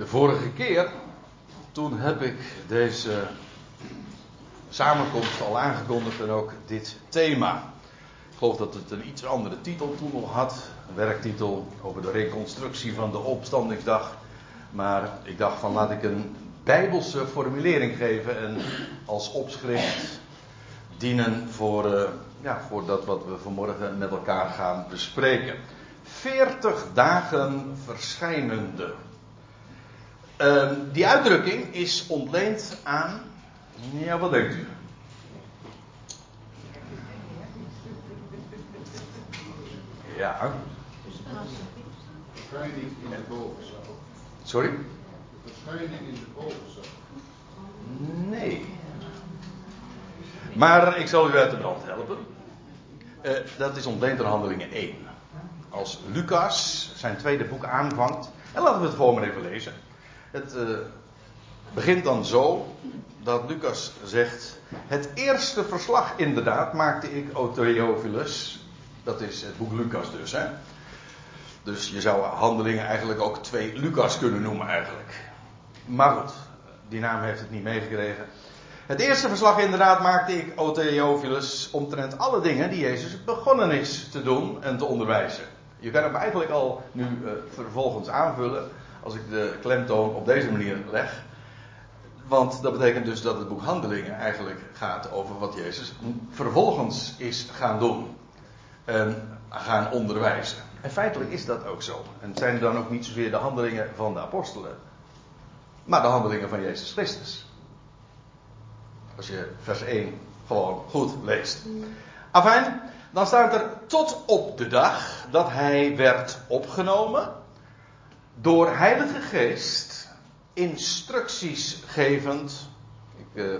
De vorige keer, toen heb ik deze samenkomst al aangekondigd en ook dit thema. Ik geloof dat het een iets andere titel toen nog had. Een werktitel over de reconstructie van de opstandingsdag. Maar ik dacht van laat ik een bijbelse formulering geven en als opschrift dienen voor, uh, ja, voor dat wat we vanmorgen met elkaar gaan bespreken. 40 dagen verschijnende. Uh, die uitdrukking is ontleend aan. Ja, wat denkt u? Ja. Verschijning in de bovenzaal. Sorry? Verschijning in de bovenzaal. Nee. Maar ik zal u uit de brand helpen. Uh, dat is ontleend aan handelingen 1. Als Lucas zijn tweede boek aanvangt. En laten we het gewoon maar even lezen. Het uh, begint dan zo dat Lucas zegt. Het eerste verslag inderdaad maakte ik, O Theophilus. Dat is het boek Lucas dus. Hè? Dus je zou handelingen eigenlijk ook twee Lucas kunnen noemen eigenlijk. Maar goed, die naam heeft het niet meegekregen. Het eerste verslag inderdaad maakte ik, O Theophilus, omtrent alle dingen die Jezus begonnen is te doen en te onderwijzen. Je kan hem eigenlijk al nu uh, vervolgens aanvullen als ik de klemtoon op deze manier leg. Want dat betekent dus dat het boek Handelingen eigenlijk gaat over wat Jezus vervolgens is gaan doen. En gaan onderwijzen. En feitelijk is dat ook zo. En het zijn dan ook niet zozeer de handelingen van de apostelen. Maar de handelingen van Jezus Christus. Als je vers 1 gewoon goed leest. Afijn, dan staat er tot op de dag dat hij werd opgenomen. Door Heilige Geest instructies gevend. Ik, uh,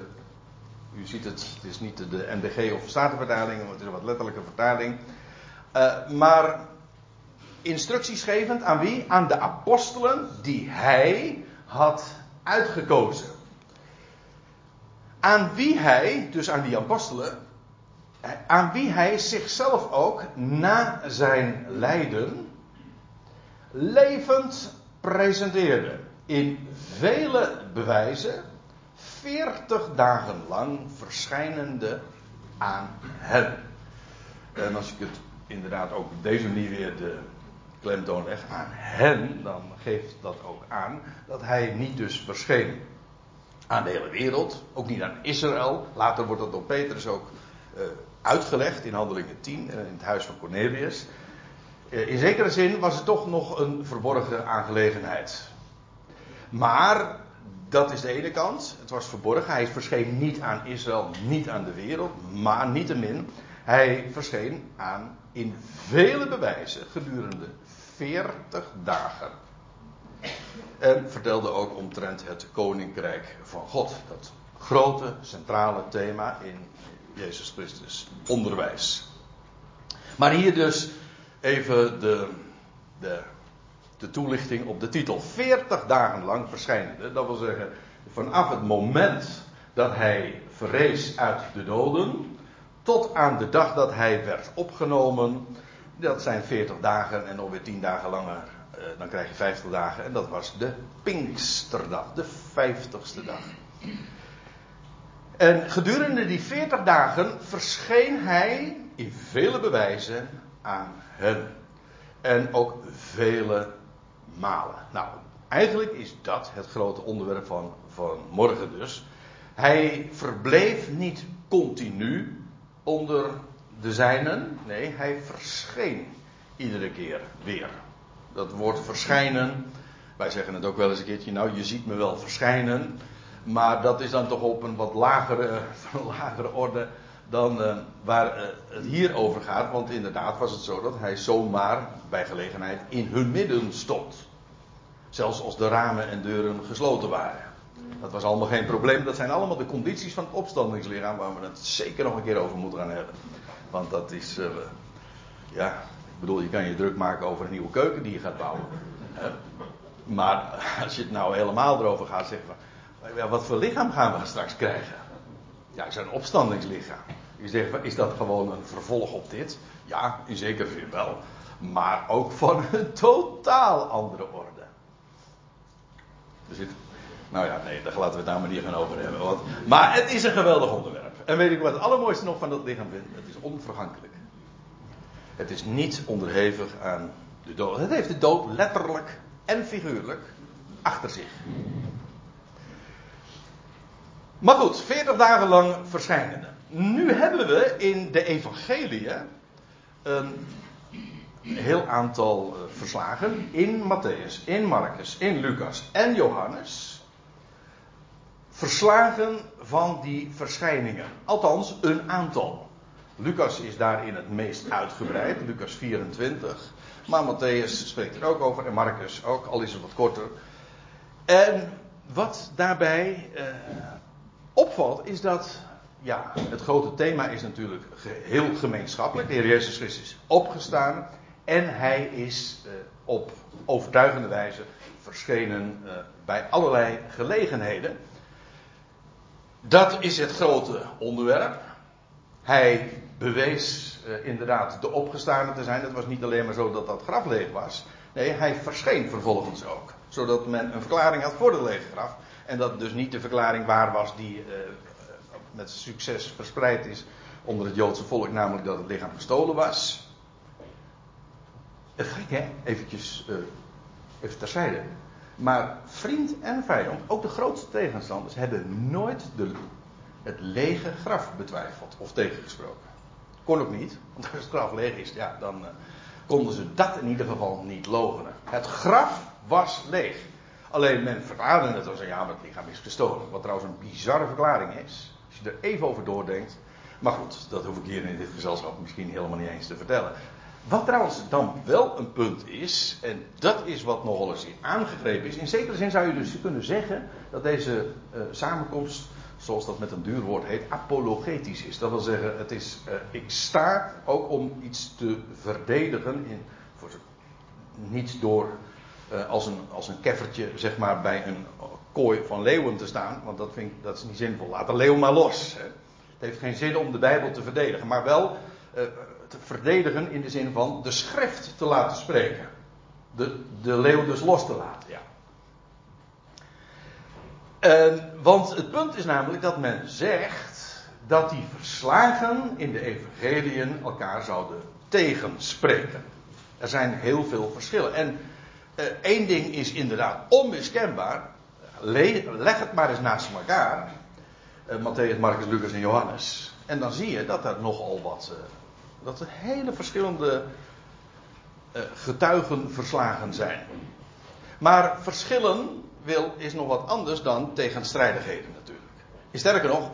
u ziet het, het is niet de NBG of Statenvertaling, het is een wat letterlijke vertaling. Uh, maar instructies gevend aan wie? Aan de apostelen die hij had uitgekozen. Aan wie hij, dus aan die apostelen, aan wie hij zichzelf ook na zijn lijden levend presenteerde. In vele bewijzen, veertig dagen lang verschijnende aan hen. En als ik het inderdaad ook op deze manier weer de klemtoon leg aan hen, dan geeft dat ook aan dat hij niet dus verscheen aan de hele wereld, ook niet aan Israël. Later wordt dat door Petrus ook uh, uitgelegd in Handelingen 10 uh, in het huis van Cornelius. Uh, in zekere zin was het toch nog een verborgen aangelegenheid. Maar dat is de ene kant. Het was verborgen. Hij verscheen niet aan Israël, niet aan de wereld. Maar niettemin, hij verscheen aan in vele bewijzen gedurende 40 dagen. En vertelde ook omtrent het koninkrijk van God. Dat grote centrale thema in Jezus Christus onderwijs. Maar hier dus even de, de, de toelichting op de titel. 40 dagen lang verschijnende. Dat wil zeggen, vanaf het moment dat hij verrees uit de doden. Tot aan de dag dat hij werd opgenomen. Dat zijn 40 dagen en ongeveer 10 dagen langer uh, dan krijg je 50 dagen. En dat was de Pinksterdag, de 50ste dag. En gedurende die 40 dagen verscheen hij in vele bewijzen aan hen. En ook vele malen. Nou, eigenlijk is dat het grote onderwerp van, van morgen dus. Hij verbleef niet continu onder de zijnen. Nee, hij verscheen iedere keer weer dat woord verschijnen. Wij zeggen het ook wel eens een keertje, nou je ziet me wel verschijnen. Maar dat is dan toch op een wat lagere, lagere orde dan uh, waar uh, het hier over gaat. Want inderdaad was het zo dat hij zomaar bij gelegenheid in hun midden stond. Zelfs als de ramen en deuren gesloten waren. Dat was allemaal geen probleem. Dat zijn allemaal de condities van het opstandingslichaam waar we het zeker nog een keer over moeten gaan hebben. Want dat is, uh, ja, ik bedoel, je kan je druk maken over een nieuwe keuken die je gaat bouwen. Maar als je het nou helemaal erover gaat zeggen van, ja, wat voor lichaam gaan we straks krijgen? Ja, een opstandingslichaam. Je zegt, is dat gewoon een vervolg op dit? Ja, in zekere zin wel. Maar ook van een totaal andere orde. Er zit, nou ja, nee, daar laten we het daar maar niet gaan over hebben. Want, maar het is een geweldig onderwerp. En weet ik wat het allermooiste nog van dat lichaam vind? Het is onvergankelijk. Het is niet onderhevig aan de dood. Het heeft de dood letterlijk en figuurlijk achter zich. Maar goed, 40 dagen lang verschijnen. Nu hebben we in de evangelie een heel aantal eh, verslagen in Matthäus, in Marcus, in Lucas en Johannes. Verslagen van die verschijningen. Althans, een aantal. Lucas is daarin het meest uitgebreid, Lucas 24. Maar Matthäus spreekt er ook over en Marcus ook, al is het wat korter. En wat daarbij eh, opvalt is dat, ja, het grote thema is natuurlijk heel gemeenschappelijk. De Heer Jezus Christus is opgestaan en hij is uh, op overtuigende wijze verschenen uh, bij allerlei gelegenheden. Dat is het grote onderwerp. Hij bewees uh, inderdaad de opgestane te zijn. Het was niet alleen maar zo dat dat graf leeg was. Nee, hij verscheen vervolgens ook. Zodat men een verklaring had voor het lege graf. En dat dus niet de verklaring waar was die met succes verspreid is onder het Joodse volk. Namelijk dat het lichaam gestolen was. Het gek eventjes, uh, even terzijde. Maar vriend en vijand, ook de grootste tegenstanders, hebben nooit de, het lege graf betwijfeld of tegengesproken. Kon ook niet, want als het graf leeg is, ja, dan uh, konden ze dat in ieder geval niet logenen. Het graf was leeg. Alleen men verklaarde het als ja, maar het lichaam is gestolen. Wat trouwens een bizarre verklaring is. Als je er even over doordenkt. Maar goed, dat hoef ik hier in dit gezelschap misschien helemaal niet eens te vertellen. Wat trouwens dan wel een punt is, en dat is wat nogal eens aangegrepen is. In zekere zin zou je dus kunnen zeggen dat deze uh, samenkomst, zoals dat met een duur woord heet, apologetisch is. Dat wil zeggen, het is, uh, ik sta ook om iets te verdedigen, in, voor, niet door uh, als, een, als een keffertje zeg maar, bij een kooi van leeuwen te staan, want dat, vind ik, dat is niet zinvol. Laat de leeuw maar los. Hè. Het heeft geen zin om de Bijbel te verdedigen, maar wel te verdedigen in de zin van de schrift te laten spreken. De, de leeuw dus los te laten, ja. En, want het punt is namelijk dat men zegt dat die verslagen in de evangeliën elkaar zouden tegenspreken. Er zijn heel veel verschillen. En eh, één ding is inderdaad onmiskenbaar. Le leg het maar eens naast elkaar. Uh, Matthäus, Marcus, Lucas en Johannes. En dan zie je dat er nogal wat... Uh, dat er hele verschillende uh, getuigenverslagen zijn. Maar verschillen wil, is nog wat anders dan tegenstrijdigheden natuurlijk. Sterker nog,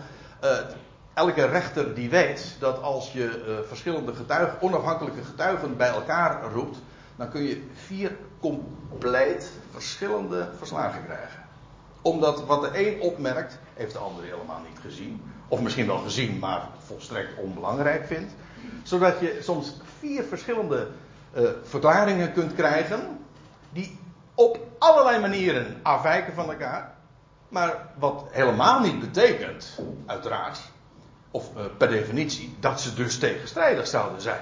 elke rechter die weet dat als je verschillende getuigen, onafhankelijke getuigen bij elkaar roept, dan kun je vier compleet verschillende verslagen krijgen. Omdat wat de een opmerkt, heeft de ander helemaal niet gezien. Of misschien wel gezien, maar volstrekt onbelangrijk vindt zodat je soms vier verschillende uh, verklaringen kunt krijgen. Die op allerlei manieren afwijken van elkaar. Maar wat helemaal niet betekent, uiteraard, of uh, per definitie, dat ze dus tegenstrijdig zouden zijn.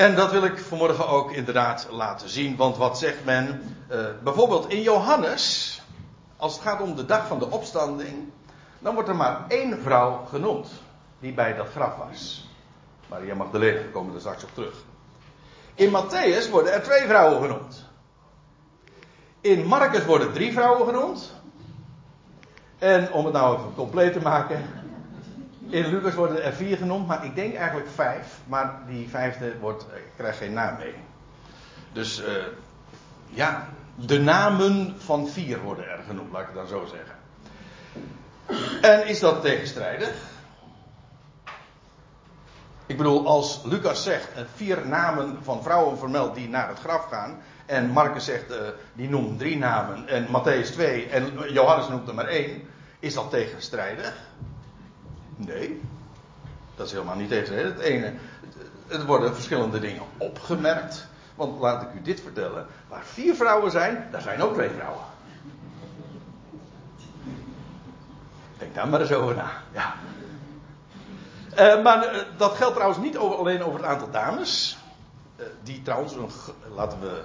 En dat wil ik vanmorgen ook inderdaad laten zien, want wat zegt men uh, bijvoorbeeld in Johannes, als het gaat om de dag van de opstanding, dan wordt er maar één vrouw genoemd die bij dat graf was. Maria Magdalena, we komen er straks op terug. In Matthäus worden er twee vrouwen genoemd. In Marcus worden drie vrouwen genoemd. En om het nou even compleet te maken. In Lucas worden er vier genoemd, maar ik denk eigenlijk vijf. Maar die vijfde wordt, ik krijg geen naam mee. Dus uh, ja, de namen van vier worden er genoemd, laat ik het dan zo zeggen. En is dat tegenstrijdig? Ik bedoel, als Lucas zegt vier namen van vrouwen vermeld die naar het graf gaan. En Marcus zegt, die noemt drie namen. En Matthäus twee. En Johannes noemt er maar één. Is dat tegenstrijdig? Nee. Dat is helemaal niet tegenstrijdig. Het ene, er worden verschillende dingen opgemerkt. Want laat ik u dit vertellen. Waar vier vrouwen zijn, daar zijn ook twee vrouwen. Denk daar maar eens over na. Ja. Uh, maar uh, dat geldt trouwens niet over, alleen over het aantal dames. Uh, die trouwens, laten we.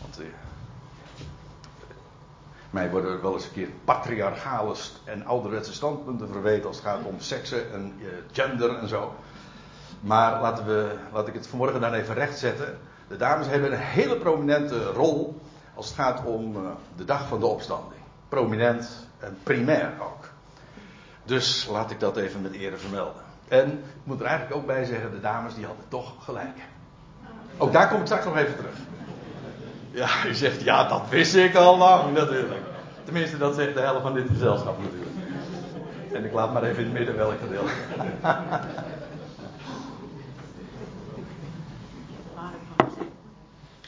Want, Mij worden wel eens een keer patriarchale en ouderwetse standpunten verweten als het gaat om seksen en uh, gender en zo. Maar laten we, laat ik het vanmorgen dan even rechtzetten. De dames hebben een hele prominente rol als het gaat om uh, de dag van de opstanding. Prominent en primair ook. Dus laat ik dat even met ere vermelden. En ik moet er eigenlijk ook bij zeggen, de dames die hadden toch gelijk. Ook daar kom ik straks nog even terug. Ja, u zegt, ja, dat wist ik al lang natuurlijk. Tenminste, dat zegt de helft van dit gezelschap natuurlijk. En ik laat maar even in het midden welk gedeelte.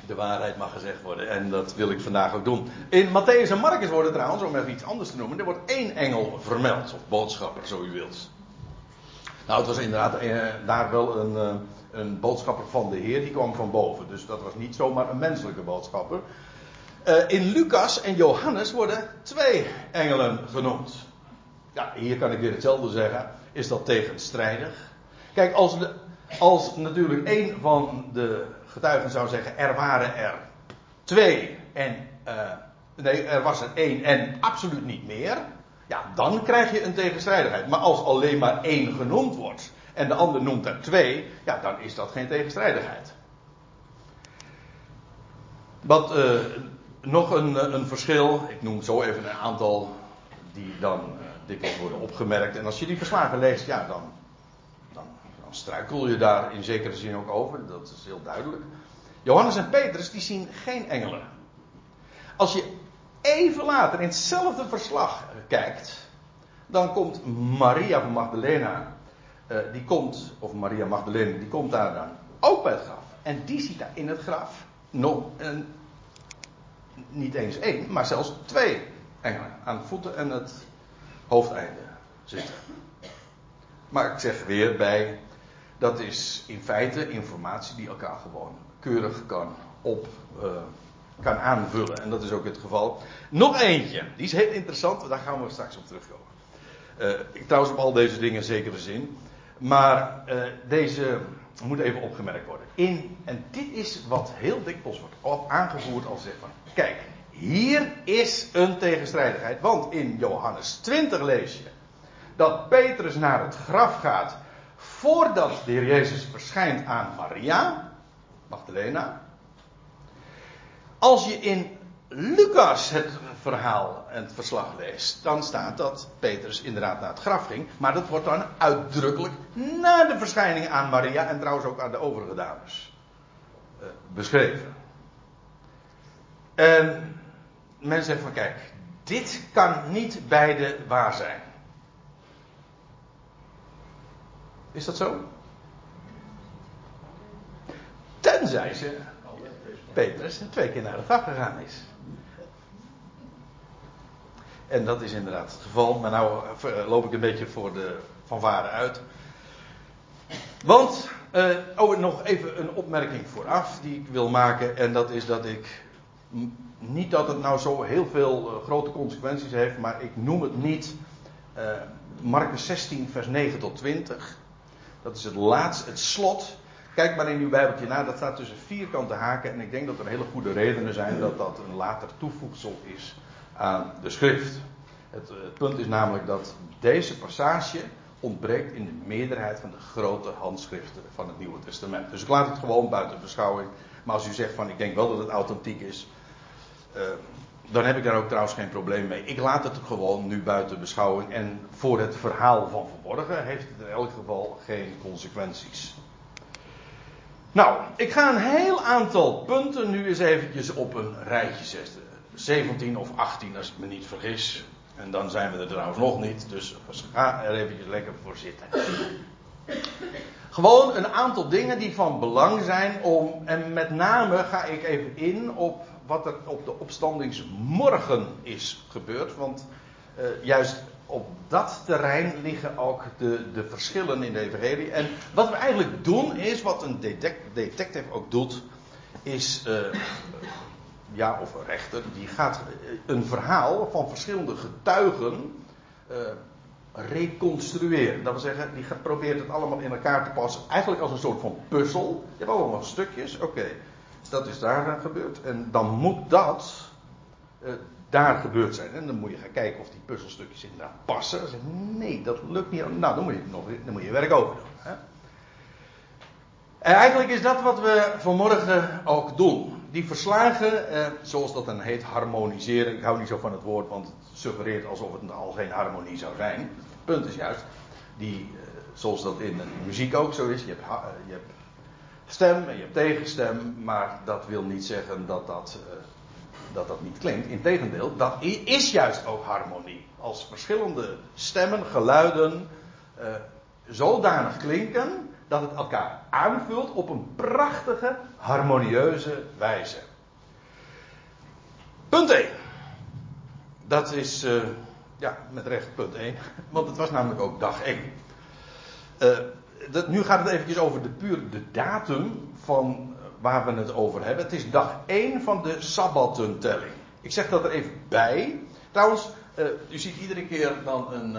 De waarheid mag gezegd worden. En dat wil ik vandaag ook doen. In Matthäus en Marcus worden trouwens, om even iets anders te noemen. Er wordt één engel vermeld. Of boodschapper, zo u wilt. Nou, het was inderdaad eh, daar wel een, eh, een boodschapper van de Heer. Die kwam van boven. Dus dat was niet zomaar een menselijke boodschapper. Uh, in Lucas en Johannes worden twee engelen genoemd. Ja, hier kan ik weer hetzelfde zeggen. Is dat tegenstrijdig? Kijk, als, als natuurlijk één van de getuigen zou zeggen: er waren er twee en. Uh, nee, er was er één en absoluut niet meer. Ja, dan krijg je een tegenstrijdigheid. Maar als alleen maar één genoemd wordt en de ander noemt er twee, ja, dan is dat geen tegenstrijdigheid. Wat uh, nog een, een, verschil, ik noem zo even een aantal die dan uh, dikwijls worden opgemerkt. En als je die verslagen leest, ja, dan, dan, dan struikel je daar in zekere zin ook over, dat is heel duidelijk. Johannes en Petrus, die zien geen engelen. Als je even later in hetzelfde verslag kijkt, dan komt Maria van Magdalena, uh, die komt, of Maria Magdalena, die komt daar dan ook bij het graf. En die ziet daar in het graf nog een, niet eens één, maar zelfs twee engelen aan de voeten en het hoofdeinde zitten. Maar ik zeg weer bij, dat is in feite informatie die elkaar gewoon keurig kan op. Uh, kan aanvullen. En dat is ook het geval. Nog eentje, die is heel interessant, daar gaan we straks op terugkomen. Uh, ik trouwens op al deze dingen zekere zin. Maar uh, deze moet even opgemerkt worden. In, en dit is wat heel dikwijls wordt aangevoerd als zeg van, kijk, hier is een tegenstrijdigheid. Want in Johannes 20 lees je dat Petrus naar het graf gaat voordat de Heer Jezus verschijnt aan Maria, Magdalena. Als je in Lucas het verhaal en het verslag leest, dan staat dat Petrus inderdaad naar het graf ging. Maar dat wordt dan uitdrukkelijk na de verschijning aan Maria en trouwens ook aan de overige dames uh, beschreven. En men zegt van kijk, dit kan niet beide waar zijn. Is dat zo? Tenzij ze Petrus twee keer naar het graf gegaan is. En dat is inderdaad het geval. Maar nou eh, loop ik een beetje voor de fanfare uit. Want, uh, oh, nog even een opmerking vooraf die ik wil maken. En dat is dat ik. Niet dat het nou zo heel veel uh, grote consequenties heeft, maar ik noem het niet. Uh, Marcus 16, vers 9 tot 20. Dat is het laatste, het slot Kijk maar in uw Bijbeltje na, dat staat tussen vierkante haken. En ik denk dat er hele goede redenen zijn dat dat een later toevoegsel is aan de schrift. Het, het punt is namelijk dat deze passage ontbreekt in de meerderheid van de grote handschriften van het Nieuwe Testament. Dus ik laat het gewoon buiten beschouwing. Maar als u zegt van ik denk wel dat het authentiek is, uh, dan heb ik daar ook trouwens geen probleem mee. Ik laat het gewoon nu buiten beschouwing. En voor het verhaal van vanmorgen heeft het in elk geval geen consequenties. Nou, ik ga een heel aantal punten nu eens eventjes op een rijtje zetten. 17 of 18 als ik me niet vergis. En dan zijn we er trouwens nog niet, dus ga er eventjes lekker voor zitten. Gewoon een aantal dingen die van belang zijn om, en met name ga ik even in op wat er op de opstandingsmorgen is gebeurd. Want uh, juist op dat terrein liggen ook de, de verschillen in de evangelie. En wat we eigenlijk doen is, wat een detect, detective ook doet, is, uh, ja, of een rechter, die gaat een verhaal van verschillende getuigen uh, reconstrueren. Dat wil zeggen, die probeert het allemaal in elkaar te passen, eigenlijk als een soort van puzzel. Je hebt allemaal stukjes, oké, dat is daar gebeurd. En dan moet dat, uh, daar gebeurd zijn. En dan moet je gaan kijken of die puzzelstukjes inderdaad passen. Dan zeg je, nee, dat lukt niet. Nou, dan moet je, nog, dan moet je werk over doen. Hè? En eigenlijk is dat wat we vanmorgen ook doen. Die verslagen, eh, zoals dat dan heet, harmoniseren. Ik hou niet zo van het woord, want het suggereert alsof het al geen harmonie zou zijn. Het punt is juist, die, eh, zoals dat in muziek ook zo is. Je hebt, eh, je hebt stem en je hebt tegenstem, maar dat wil niet zeggen dat dat, eh, dat, dat niet klinkt. Integendeel, dat is juist ook harmonie. Als verschillende stemmen, geluiden eh, zodanig klinken dat het elkaar aanvult op een prachtige, harmonieuze wijze. Punt 1. Dat is, eh, ja, met recht punt 1. Want het was namelijk ook dag 1. Eh, dat, nu gaat het eventjes over de puur de datum van eh, waar we het over hebben. Het is dag 1 van de Sabbatentelling. Ik zeg dat er even bij. Trouwens, eh, u ziet iedere keer dan een,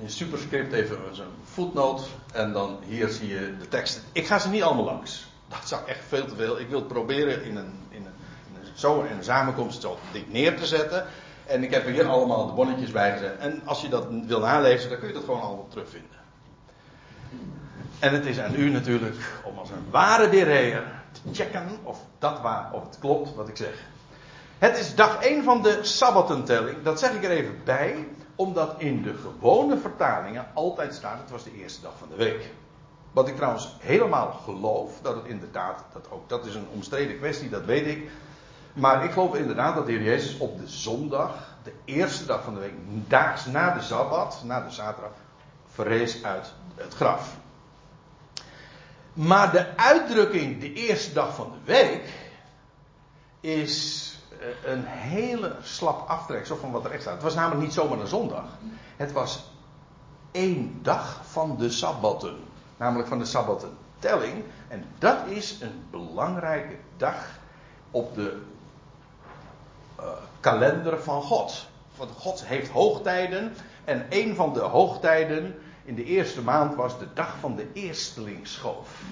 in superscript even zo'n footnote. En dan hier zie je de teksten. Ik ga ze niet allemaal langs. Dat zou echt veel te veel. Ik wil het proberen in een, in een, in een, in een samenkomst zo dit neer te zetten. En ik heb er hier allemaal de bonnetjes bij gezet. En als je dat wil nalezen, dan kun je dat gewoon allemaal terugvinden. En het is aan u natuurlijk om als een ware beheer te checken of, dat waar, of het klopt wat ik zeg. Het is dag 1 van de Sabbatentelling. Dat zeg ik er even bij, omdat in de gewone vertalingen altijd staat: het was de eerste dag van de week. Wat ik trouwens helemaal geloof, dat het inderdaad, dat ook dat is een omstreden kwestie, dat weet ik. Maar ik geloof inderdaad dat de Heer Jezus op de zondag, de eerste dag van de week, daags na de Sabbat, na de zaterdag, verrees uit het graf. Maar de uitdrukking de eerste dag van de week is een hele slap aftreksel van wat er echt staat. Het was namelijk niet zomaar een zondag. Het was één dag van de Sabbatten. Namelijk van de Sabbattentelling. En dat is een belangrijke dag op de uh, kalender van God. Want God heeft hoogtijden. En een van de hoogtijden in de eerste maand was de dag van de eerstelingsschoof.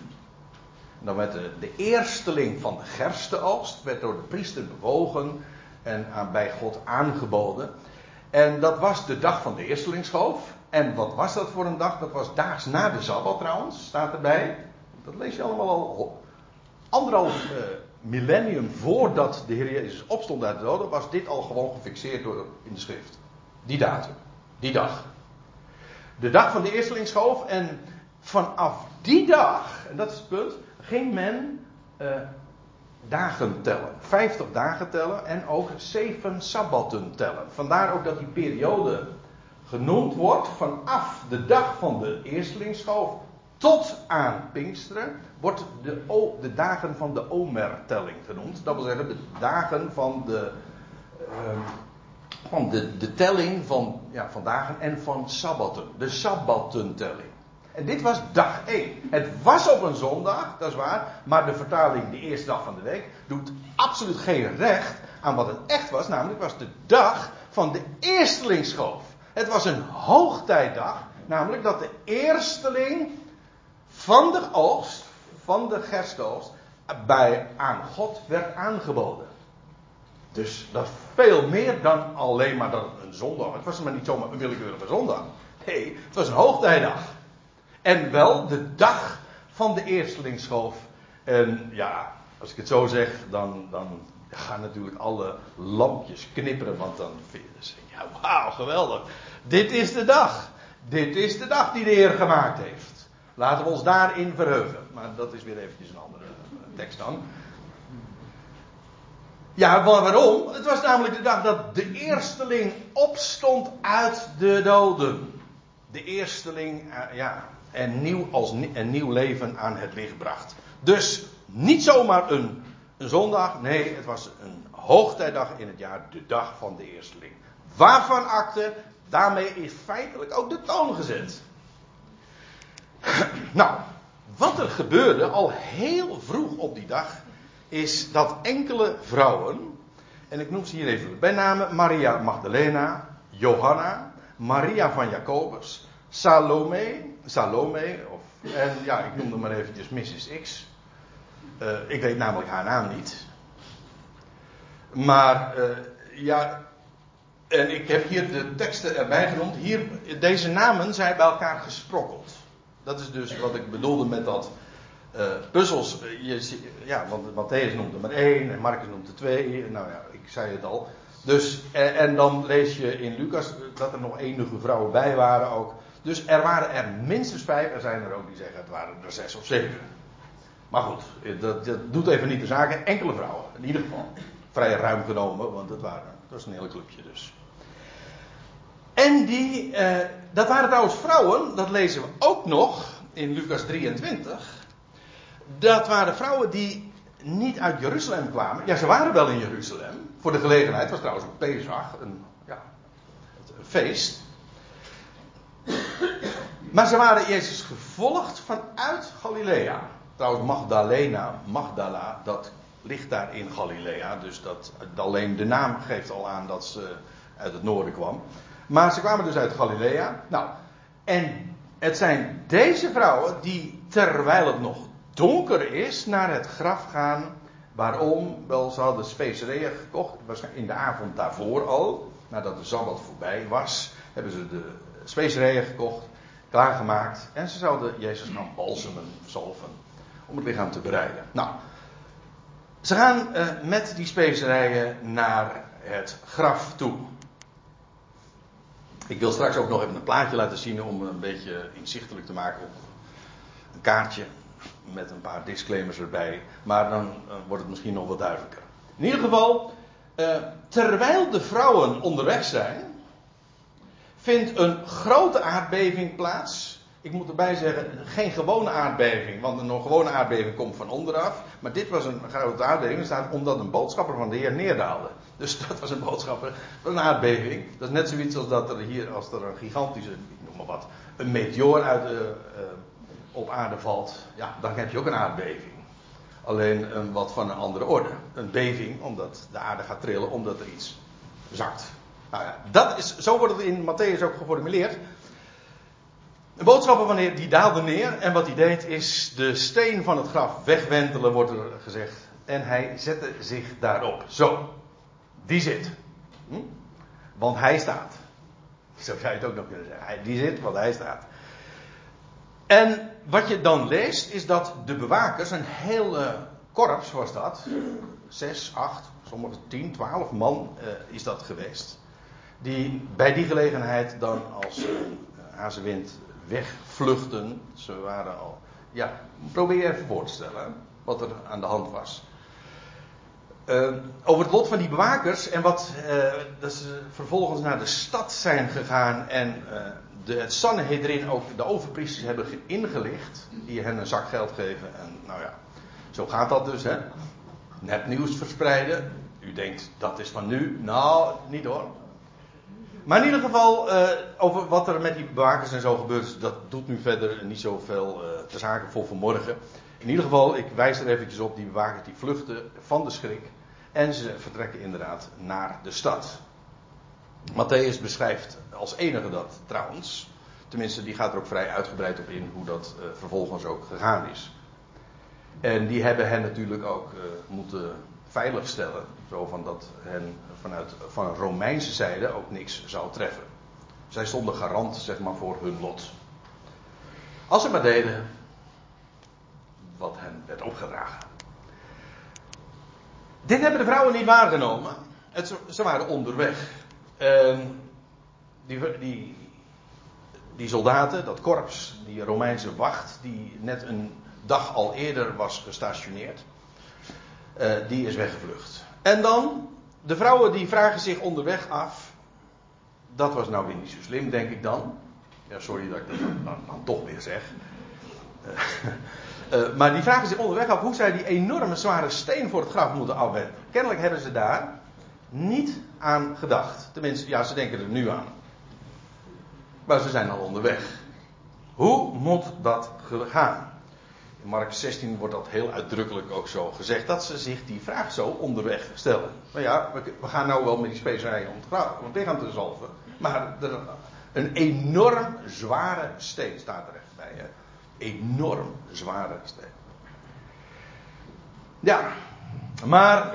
Dan werd de, eersteling van de gerstenoogst werd door de priester bewogen en aan, bij God aangeboden. En dat was de dag van de eerstelingsschoof. En wat was dat voor een dag? Dat was daags na de Sabbat trouwens, staat erbij. Dat lees je allemaal al anderhalf uh, millennium voordat de Heer Jezus opstond uit de doden, was dit al gewoon gefixeerd door, in de schrift. Die datum, die dag. De dag van de eerstelingsschoof. En vanaf die dag, en dat is het punt, ging men uh, dagen tellen. 50 dagen tellen en ook zeven sabbatten tellen. Vandaar ook dat die periode genoemd wordt vanaf de dag van de eerstelingsschoof tot aan Pinksteren wordt de, de dagen van de Omer-telling genoemd. Dat wil zeggen de dagen van de, uh, van de, de telling van, ja, van dagen en van sabbatten. De sabbattentelling. En dit was dag 1. Het was op een zondag, dat is waar. Maar de vertaling, de eerste dag van de week, doet absoluut geen recht aan wat het echt was. Namelijk, was de dag van de eerstelingsschoof. Het was een hoogtijdag. Namelijk dat de eersteling van de oogst, van de gerstoogst, bij, aan God werd aangeboden. Dus dat veel meer dan alleen maar dan een zondag. Het was maar niet zomaar een willekeurige zondag. Nee, het was een hoogtijdag. En wel de dag van de eerstelingsschoof. En ja, als ik het zo zeg, dan, dan gaan natuurlijk alle lampjes knipperen. Want dan vinden ze, ja wauw, geweldig. Dit is de dag. Dit is de dag die de Heer gemaakt heeft. Laten we ons daarin verheugen. Maar dat is weer eventjes een andere tekst dan. Ja, waarom? Het was namelijk de dag dat de eersteling opstond uit de doden. De eersteling, ja, en nieuw, als, een nieuw leven aan het licht bracht. Dus niet zomaar een, een zondag, nee, het was een hoogtijdag in het jaar, de dag van de eersteling. Waarvan akte, daarmee is feitelijk ook de toon gezet. Nou, wat er gebeurde al heel vroeg op die dag, is dat enkele vrouwen, en ik noem ze hier even bij name, Maria Magdalena, Johanna, Maria van Jacobus, Salome, Salome, of, en ja, ik noemde maar eventjes Mrs. X. Uh, ik weet namelijk haar naam niet. Maar uh, ja, en ik heb hier de teksten erbij genoemd. Hier, deze namen zijn bij elkaar gesprokkeld. Dat is dus wat ik bedoelde met dat uh, puzzels. Je, ja, want Matthäus noemt er maar één en Marcus noemt er twee. Nou ja, ik zei het al. Dus, en dan lees je in Lucas dat er nog enige vrouwen bij waren ook. Dus er waren er minstens vijf. Er zijn er ook die zeggen het waren er zes of zeven. Maar goed, dat, dat doet even niet de zaken. Enkele vrouwen, in ieder geval. Vrij ruim genomen, want het waren, dat was een hele clubje dus. En die, eh, dat waren trouwens vrouwen, dat lezen we ook nog in Lucas 23. Dat waren vrouwen die niet uit Jeruzalem kwamen. Ja, ze waren wel in Jeruzalem. Voor de gelegenheid, het was trouwens ook Pesach, een, ja, een feest. Maar ze waren Jezus gevolgd vanuit Galilea. Trouwens, Magdalena, Magdala, dat ligt daar in Galilea. Dus dat, alleen de naam geeft al aan dat ze uit het noorden kwam. Maar ze kwamen dus uit Galilea. Nou, en het zijn deze vrouwen die, terwijl het nog donker is, naar het graf gaan. Waarom? Wel, ze hadden specerijen gekocht. Waarschijnlijk in de avond daarvoor al. Nadat de Sabbat voorbij was, hebben ze de specerijen gekocht, klaargemaakt. En ze zouden Jezus gaan balsemen, zalven. Om het lichaam te bereiden. Nou, ze gaan uh, met die specerijen naar het graf toe. Ik wil straks ook nog even een plaatje laten zien om een beetje inzichtelijk te maken op een kaartje met een paar disclaimers erbij. Maar dan wordt het misschien nog wat duidelijker. In ieder geval, uh, terwijl de vrouwen onderweg zijn, vindt een grote aardbeving plaats. Ik moet erbij zeggen, geen gewone aardbeving, want een gewone aardbeving komt van onderaf. Maar dit was een grote aardbeving, staat omdat een boodschapper van de Heer neerdaalde. Dus dat was een boodschapper van een aardbeving. Dat is net zoiets als dat er hier, als er een gigantische, ik noem maar wat, een meteoor uit uh, op aarde valt. Ja, dan heb je ook een aardbeving. Alleen een wat van een andere orde. Een beving, omdat de aarde gaat trillen, omdat er iets zakt. Nou ja, dat is, zo wordt het in Matthäus ook geformuleerd. De boodschapper van die daalde neer en wat hij deed is de steen van het graf wegwentelen, wordt er gezegd. En hij zette zich daarop. Zo, die zit. Hm? Want hij staat. Zo zou je het ook nog kunnen zeggen. Die zit, want hij staat. En wat je dan leest is dat de bewakers, een hele korps was dat, zes, acht, sommige tien, twaalf man uh, is dat geweest. Die bij die gelegenheid dan als een hazenwind wegvluchten. Ze waren al. Ja, probeer je even voor te stellen wat er aan de hand was. Uh, over het lot van die bewakers en wat uh, dat ze vervolgens naar de stad zijn gegaan en uh, de, het Sanhedrin ook de overpriesters hebben ingelicht, die hen een zak geld geven. En nou ja, zo gaat dat dus, hè. Net nieuws verspreiden. U denkt dat is van nu. Nou, niet hoor. Maar in ieder geval, uh, over wat er met die bewakers en zo gebeurt, dat doet nu verder niet zoveel uh, te zaken voor vanmorgen. In ieder geval, ik wijs er eventjes op, die bewakers die vluchten van de schrik. En ze vertrekken inderdaad naar de stad. Matthäus beschrijft als enige dat trouwens. Tenminste, die gaat er ook vrij uitgebreid op in hoe dat uh, vervolgens ook gegaan is. En die hebben hen natuurlijk ook moeten veiligstellen. Zo van dat hen vanuit van Romeinse zijde ook niks zou treffen. Zij stonden garant zeg maar, voor hun lot. Als ze maar deden wat hen werd opgedragen. Dit hebben de vrouwen niet waargenomen. Het, ze waren onderweg. En die, die, die soldaten, dat korps, die Romeinse wacht, die net een dag al eerder was gestationeerd, uh, die is weggevlucht. En dan de vrouwen die vragen zich onderweg af. Dat was nou weer niet zo slim, denk ik dan. Ja, sorry dat ik dat dan, toch weer zeg. Uh, uh, maar die vragen zich onderweg af hoe zij die enorme zware steen voor het graf moeten afwenden. Kennelijk hebben ze daar niet aan gedacht. Tenminste, ja, ze denken er nu aan. Maar ze zijn al onderweg. Hoe moet dat gaan? Mark 16 wordt dat heel uitdrukkelijk ook zo gezegd. Dat ze zich die vraag zo onderweg stellen. Nou ja, we, gaan nou wel met die specerijen om het, lichaam te zalven. Maar er, een enorm zware steen staat er echt bij. Hè? Enorm zware steen. Ja, maar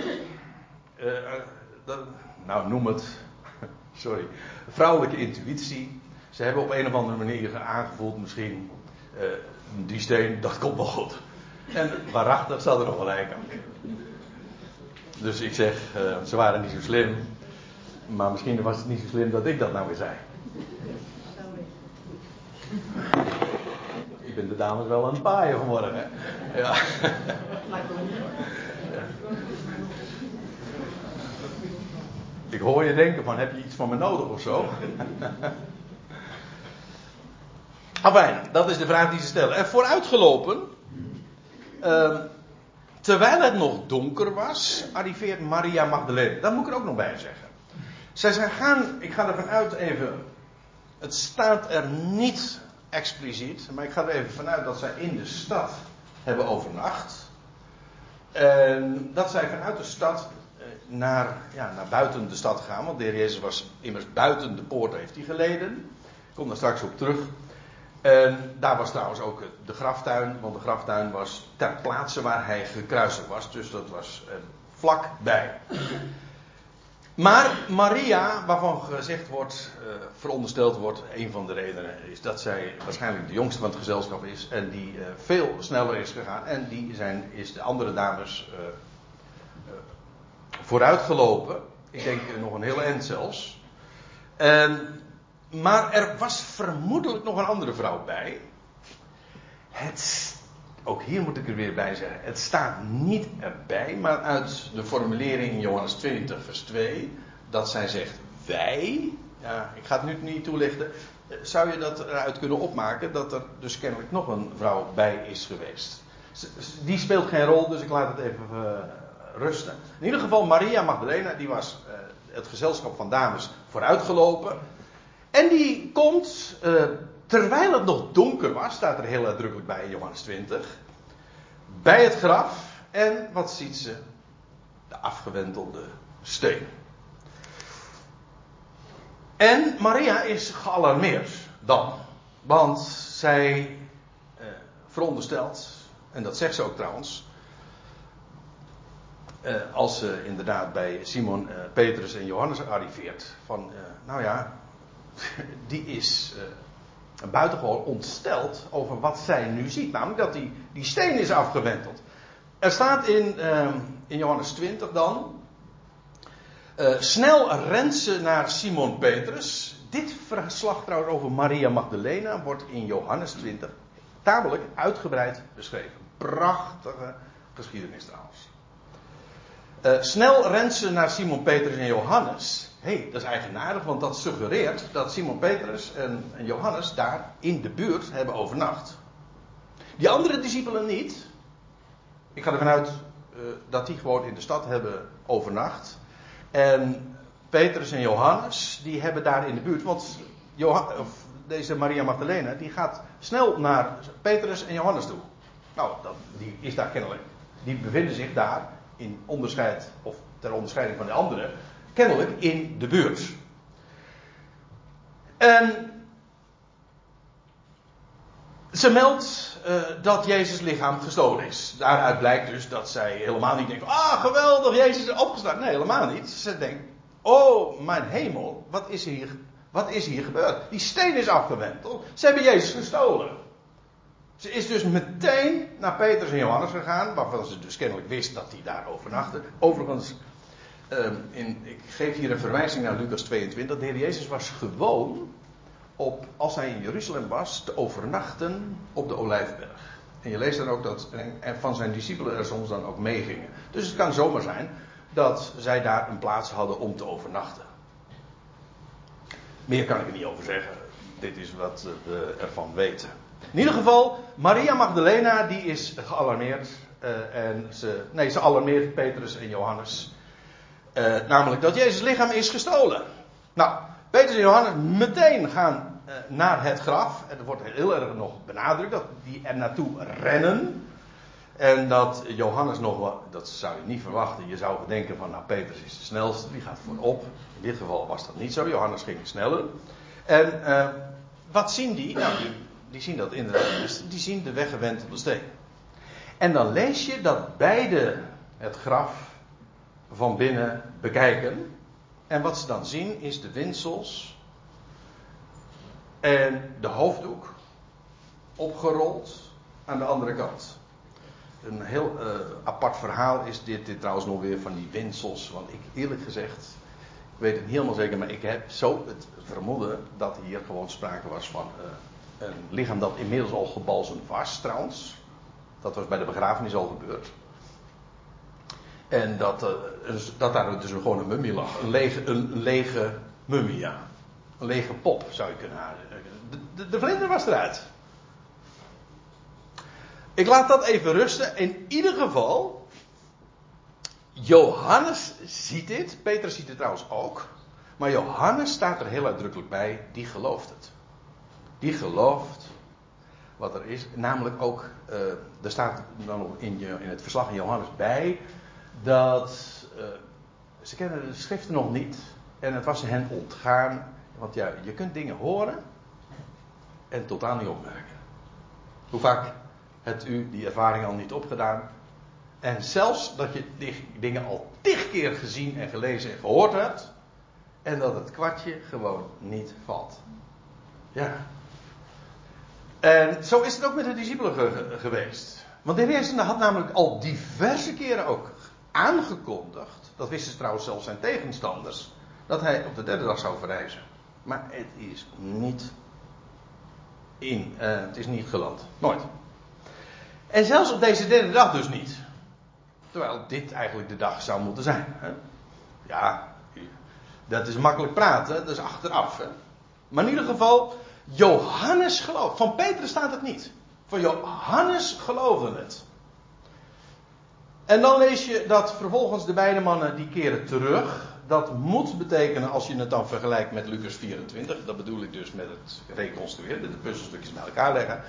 uh, dat, nou noem het, sorry, vrouwelijke intuïtie. Ze hebben op een of andere manier aangevoeld misschien, uh, die steen, dat komt wel goed. En waarachtig staat er nog gelijk aan. Dus ik zeg, uh, ze waren niet zo slim. Maar misschien was het niet zo slim dat ik dat nou weer zei. Ik ben de dames wel aan het paaien vanmorgen. Hè? Ja. Ik hoor je denken van, heb je iets van me nodig of zo? Afijn, dat is de vraag die ze stellen. En vooruitgelopen, uh, terwijl het nog donker was, arriveert Maria Magdalene. Dat moet ik er ook nog bij zeggen. Zij zijn gaan, ik ga ervan uit even, het staat er niet expliciet, maar ik ga er even vanuit dat zij in de stad hebben overnacht. En dat zij vanuit de stad eh, naar, ja, naar buiten de stad gaan, want de Jezus was immers buiten de poort, heeft hij geleden. Ik kom daar straks op terug. En daar was trouwens ook de graftuin, want de graftuin was ter plaatse waar hij gekruisigd was, dus dat was eh, vlakbij. Maar Maria, waarvan gezegd wordt, uh, verondersteld wordt, een van de redenen is dat zij waarschijnlijk de jongste van het gezelschap is en die uh, veel sneller is gegaan en die zijn, is de andere dames uh, vooruitgelopen. Ik denk nog een hele eind zelfs. En, maar er was vermoedelijk nog een andere vrouw bij. Het ook hier moet ik er weer bij zeggen, het staat niet erbij, maar uit de formulering in Johannes 20, vers 2, dat zij zegt wij, ja, ik ga het nu niet toelichten, zou je dat eruit kunnen opmaken dat er dus kennelijk nog een vrouw bij is geweest. Die speelt geen rol, dus ik laat het even uh, rusten. In ieder geval, Maria Magdalena, die was uh, het gezelschap van dames vooruitgelopen. En die komt uh, Terwijl het nog donker was, staat er heel uitdrukkelijk bij in Johannes 20. Bij het graf. En wat ziet ze? De afgewentelde steen. En Maria is gealarmeerd dan. Want zij eh, veronderstelt, en dat zegt ze ook trouwens. Eh, als ze inderdaad bij Simon, eh, Petrus en Johannes arriveert. Van, eh, nou ja, die is eh, buitengewoon ontsteld over wat zij nu ziet. Namelijk dat die, die steen is afgewenteld. Er staat in, uh, in Johannes 20 dan. Uh, snel rent ze naar Simon Petrus. Dit verslag trouwens over Maria Magdalena wordt in Johannes 20 tamelijk uitgebreid beschreven. Prachtige geschiedenis trouwens. Uh, snel rent ze naar Simon Petrus en Johannes Hé, hey, dat is eigenaardig, want dat suggereert dat Simon Petrus en, Johannes daar in de buurt hebben overnacht. Die andere discipelen niet. Ik ga ervan uit uh, dat die gewoon in de stad hebben overnacht. En Petrus en Johannes, die hebben daar in de buurt. Want deze Maria Magdalena, die gaat snel naar Petrus en Johannes toe. Nou, die is daar kennelijk. Die bevinden zich daar in onderscheid, of ter onderscheiding van de anderen, kennelijk in de buurt. En ze meldt uh, dat Jezus lichaam gestolen is. Daaruit blijkt dus dat zij helemaal niet denkt: ah geweldig, Jezus is opgestaan. Nee, helemaal niet. Ze denkt: oh mijn hemel, wat is hier, wat is hier gebeurd? Die steen is afgewenteld. Ze hebben Jezus gestolen. Ze is dus meteen naar Petrus en Johannes gegaan, waarvan ze dus kennelijk wist dat die daar overnachten. Overigens in, ik geef hier een verwijzing naar Lucas 22. De Heer Jezus was gewoon op, als hij in Jeruzalem was, te overnachten op de Olijfberg. En je leest dan ook dat en van zijn discipelen er soms dan ook meegingen. Dus het kan zomaar zijn dat zij daar een plaats hadden om te overnachten. Meer kan ik er niet over zeggen. Dit is wat we ervan weten. In ieder geval, Maria Magdalena die is gealarmeerd. Uh, en ze, nee, ze alarmeert Petrus en Johannes. Uh, namelijk dat Jezus lichaam is gestolen. Nou, Petrus en Johannes meteen gaan uh, naar het graf. En er wordt heel erg nog benadrukt dat die er naartoe rennen. En dat Johannes nog wat, dat zou je niet verwachten. Je zou denken van, nou, Petrus is de snelste, die gaat voorop. In dit geval was dat niet zo. Johannes ging sneller. En uh, wat zien die? Nou, die, zien dat inderdaad. Die zien de weggewentelde steen. En dan lees je dat beide het graf van binnen bekijken. En wat ze dan zien is de winsels en de hoofddoek opgerold aan de andere kant. Een heel uh, apart verhaal is dit, dit trouwens nog weer van die winsels. Want ik eerlijk gezegd, ik weet het niet helemaal zeker, maar ik heb zo het vermoeden dat hier gewoon sprake was van uh, een lichaam dat inmiddels al gebalsemd was trouwens. Dat was bij de begrafenis al gebeurd. En dat, uh, dat daar dus gewoon een mummie lag. Een lege, een lege mummie, ja. Een lege pop zou je kunnen halen. De, de, de vlinder was eruit. Ik laat dat even rusten. In ieder geval, Johannes ziet dit. Petrus ziet het trouwens ook. Maar Johannes staat er heel uitdrukkelijk bij. Die gelooft het. Die gelooft wat er is. Namelijk ook, uh, er staat dan in, in het verslag van Johannes bij. Dat uh, ze kennen de schriften nog niet. En het was hen ontgaan. Want ja, je kunt dingen horen. En totaal niet opmerken. Hoe vaak hebt u die ervaring al niet opgedaan. En zelfs dat je dingen al tig keer gezien en gelezen en gehoord hebt. En dat het kwartje gewoon niet valt. Ja. En zo is het ook met de discipelen ge geweest. Want de Heer had namelijk al diverse keren ook aangekondigd. Dat wisten trouwens zelfs zijn tegenstanders. Dat hij op de derde dag zou verrijzen. Maar het is niet in. Uh, het is niet geland. Nooit. En zelfs op deze derde dag dus niet. Terwijl dit eigenlijk de dag zou moeten zijn. Hè? Ja, dat is makkelijk praten, dat is achteraf. Hè? Maar in ieder geval, Johannes gelooft. Van Petrus staat het niet. Van Johannes geloofde het. En dan lees je dat vervolgens de beide mannen die keren terug. Dat moet betekenen, als je het dan vergelijkt met Lucas 24, dat bedoel ik dus met het reconstrueren, de puzzelstukjes bij elkaar leggen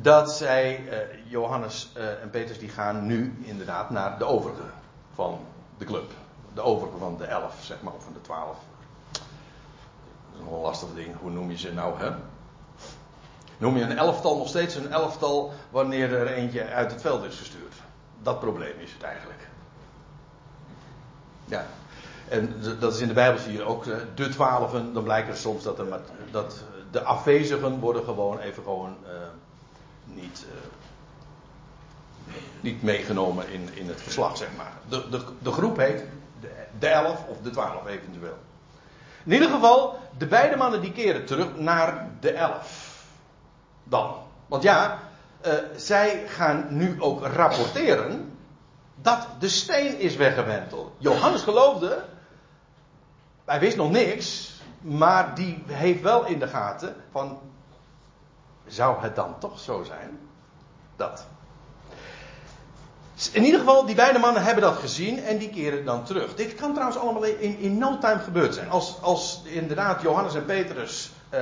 dat zij, uh, Johannes uh, en Petrus, die gaan nu inderdaad naar de overige van de club. De overige van de elf, zeg maar, of van de twaalf. Dat is nog een lastig ding, hoe noem je ze nou, hè? Noem je een elftal nog steeds een elftal wanneer er eentje uit het veld is gestuurd? Dat probleem is het eigenlijk. Ja. En dat is in de Bijbel zie je ook de twaalfen. Dan blijkt er soms dat, er, dat de afwezigen worden gewoon even gewoon uh, niet, uh, niet meegenomen in, in het verslag, zeg maar. De, de, de groep heet de, de elf of de twaalf eventueel. In ieder geval, de beide mannen die keren terug naar de elf. Dan. Want ja, uh, zij gaan nu ook rapporteren dat de steen is weggewenteld. Johannes geloofde, hij wist nog niks, maar die heeft wel in de gaten van zou het dan toch zo zijn? Dat. In ieder geval, die beide mannen hebben dat gezien en die keren dan terug. Dit kan trouwens allemaal in, in no time gebeurd zijn. Als, als inderdaad Johannes en Petrus uh,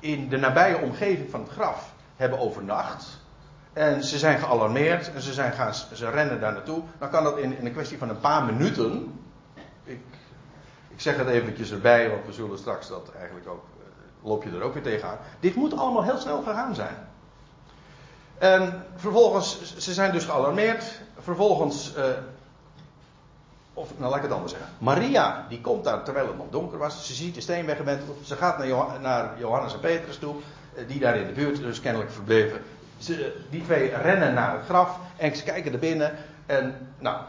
in de nabije omgeving van het graf hebben overnacht. En ze zijn gealarmeerd en ze, zijn gaan, ze rennen daar naartoe. Dan kan dat in, in een kwestie van een paar minuten. Ik, ik zeg het eventjes erbij, want we zullen straks dat eigenlijk ook loop je er ook weer tegenaan. Dit moet allemaal heel snel gegaan zijn. En vervolgens, ze zijn dus gealarmeerd. Vervolgens, uh, of nou laat ik het anders zeggen. Maria, die komt daar terwijl het nog donker was. Ze ziet de steen weggewenteld. Ze gaat naar, Johannes en Petrus toe, uh, die daar in de buurt dus kennelijk verbleven. Die twee rennen naar het graf en ze kijken er binnen. En nou,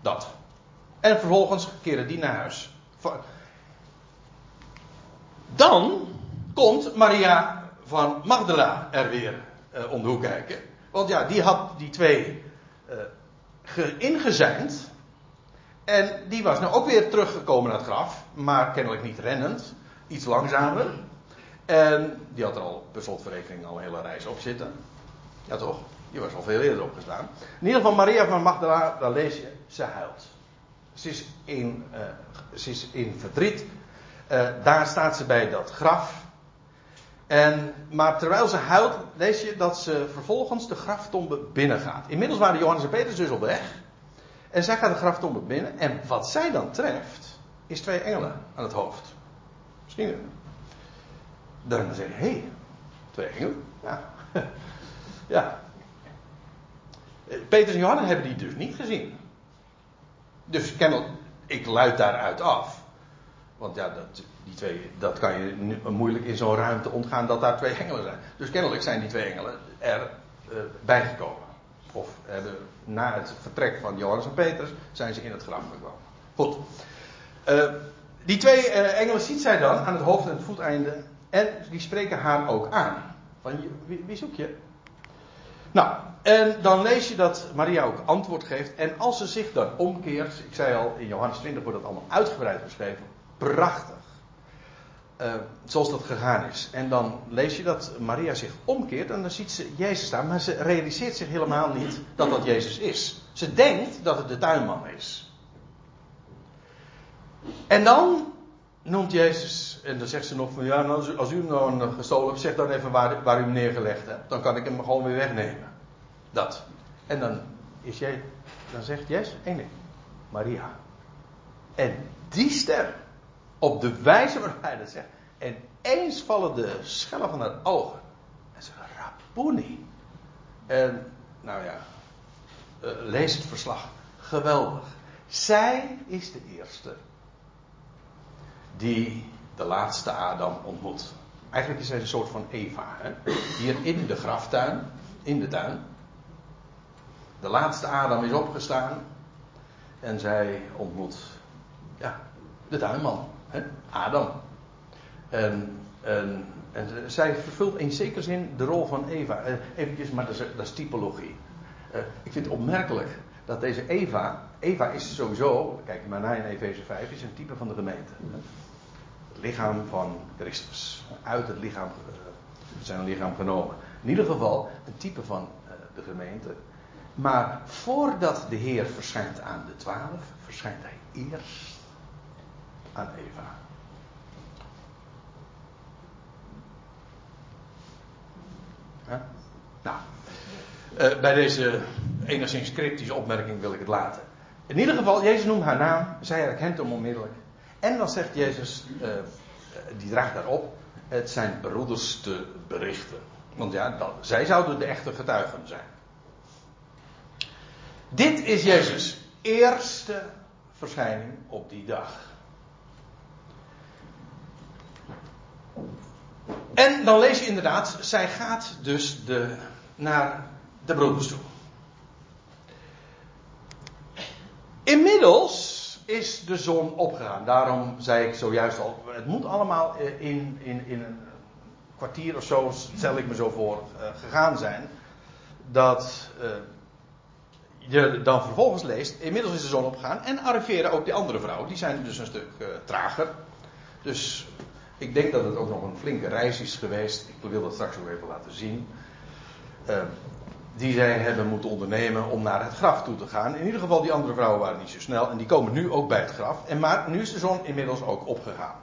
dat. En vervolgens keren die naar huis. Dan komt Maria van Magdala er weer uh, om de hoek kijken. Want ja, die had die twee uh. En die was nou ook weer teruggekomen naar het graf. Maar kennelijk niet rennend. Iets langzamer. En die had er al per slotverrekening al een hele reis op zitten. Ja toch? Die was al veel eerder opgestaan. In ieder geval Maria van Magdala, daar lees je, ze huilt. Ze is in, uh, ze is in verdriet. Uh, daar staat ze bij dat graf. En, maar terwijl ze huilt, lees je dat ze vervolgens de graftombe binnengaat. Inmiddels waren Johannes en Petrus dus op weg. En zij gaat de graftombe binnen. En wat zij dan treft, is twee engelen aan het hoofd. Misschien. Dan zeg je, hé, hey, twee engelen? Ja. ja. Petrus en Johannes hebben die dus niet gezien. Dus kennelijk, ik luid daaruit af. Want ja, dat, die twee, dat kan je moeilijk in zo'n ruimte ontgaan dat daar twee engelen zijn. Dus kennelijk zijn die twee engelen er uh, bijgekomen. Of hebben, na het vertrek van Johannes en Petrus zijn ze in het graf gekomen. Goed. Uh, die twee uh, engelen ziet zij dan aan het hoofd en het voeteinde. En die spreken haar ook aan. Van wie, wie zoek je? Nou, en dan lees je dat Maria ook antwoord geeft. En als ze zich dan omkeert, ik zei al, in Johannes 20 wordt dat allemaal uitgebreid beschreven. Prachtig. Uh, zoals dat gegaan is. En dan lees je dat Maria zich omkeert en dan ziet ze Jezus staan, maar ze realiseert zich helemaal niet dat dat Jezus is. Ze denkt dat het de tuinman is. En dan noemt Jezus, en dan zegt ze nog van ja, nou, als u, hem nou gestolen hebt, zeg dan even waar, u hem neergelegd hebt. Dan kan ik hem gewoon weer wegnemen. Dat. En dan is jij, dan zegt Jezus één ding. Maria. En die stem, op de wijze waarop hij dat zegt, en eens vallen de schellen van haar ogen. En ze Rabuni. En, nou ja, uh, lees het verslag. Geweldig. Zij is de eerste die de laatste Adam ontmoet. Eigenlijk is hij een soort van Eva. Hè? Hier in de graftuin, in de tuin. De laatste Adam is opgestaan. En zij ontmoet ja, de tuinman, hè? Adam. En, en, en, zij vervult in zekere zin de rol van Eva. Eh, Even, maar dat is, dat is typologie. Uh, ik vind het opmerkelijk dat deze Eva. Eva is sowieso, kijk maar naar in Efeze 5, is een type van de gemeente. Lichaam van Christus. Uit het lichaam, uh, zijn lichaam genomen. In ieder geval een type van uh, de gemeente. Maar voordat de Heer verschijnt aan de twaalf, verschijnt hij eerst aan Eva. Nou, uh, bij deze enigszins cryptische opmerking wil ik het laten. In ieder geval, Jezus noemt haar naam, zij herkent hem onmiddellijk. En dan zegt Jezus, uh, die draagt daarop, het zijn broeders te berichten. Want ja, dat, zij zouden de echte getuigen zijn. Dit is Jezus' eerste verschijning op die dag. En dan lees je inderdaad, zij gaat dus de, naar de broeders toe. Inmiddels is de zon opgegaan. Daarom zei ik zojuist al, het moet allemaal in, in, in een kwartier of zo, stel ik me zo voor, gegaan zijn. Dat je dan vervolgens leest, inmiddels is de zon opgegaan en arriveren ook die andere vrouwen. Die zijn dus een stuk trager. Dus ik denk dat het ook nog een flinke reis is geweest. Ik wil dat straks ook even laten zien. Die zij hebben moeten ondernemen om naar het graf toe te gaan. In ieder geval, die andere vrouwen waren niet zo snel. En die komen nu ook bij het graf. En maar nu is de zon inmiddels ook opgegaan.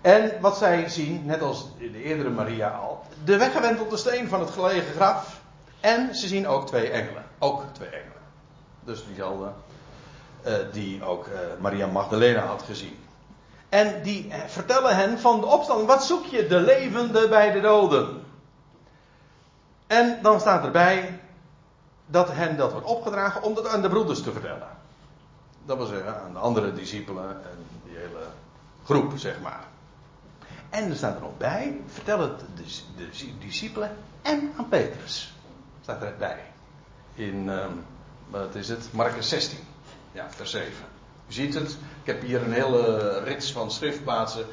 En wat zij zien, net als de eerdere Maria al, de weggewentelde steen van het gelegen graf. En ze zien ook twee engelen. Ook twee engelen. Dus diezelfde uh, die ook uh, Maria Magdalena had gezien. En die vertellen hen van de opstanding. Wat zoek je? De levende bij de doden. En dan staat erbij dat hen dat wordt opgedragen om dat aan de broeders te vertellen. Dat wil zeggen aan de andere discipelen en die hele groep, zeg maar. En er staat er nog bij, vertel het de, de discipelen en aan Petrus. Staat erbij. In, um, wat is het? Marcus 16. Ja, vers 7. U ziet het, ik heb hier een hele rits van schriftplaatsen.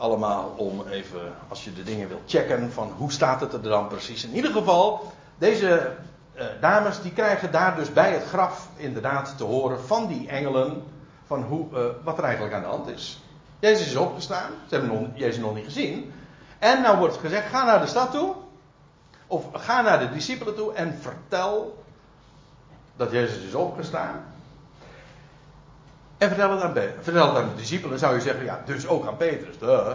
Allemaal om even, als je de dingen wilt checken, van hoe staat het er dan precies. In ieder geval, deze uh, dames die krijgen daar dus bij het graf inderdaad te horen van die engelen. Van hoe, uh, wat er eigenlijk aan de hand is. Jezus is opgestaan, ze hebben Jezus nog niet gezien. En nou wordt gezegd, ga naar de stad toe. Of ga naar de discipelen toe en vertel dat Jezus is opgestaan. En vertel het, aan, vertel het aan de discipelen. zou je zeggen, ja, dus ook aan Petrus. Duh.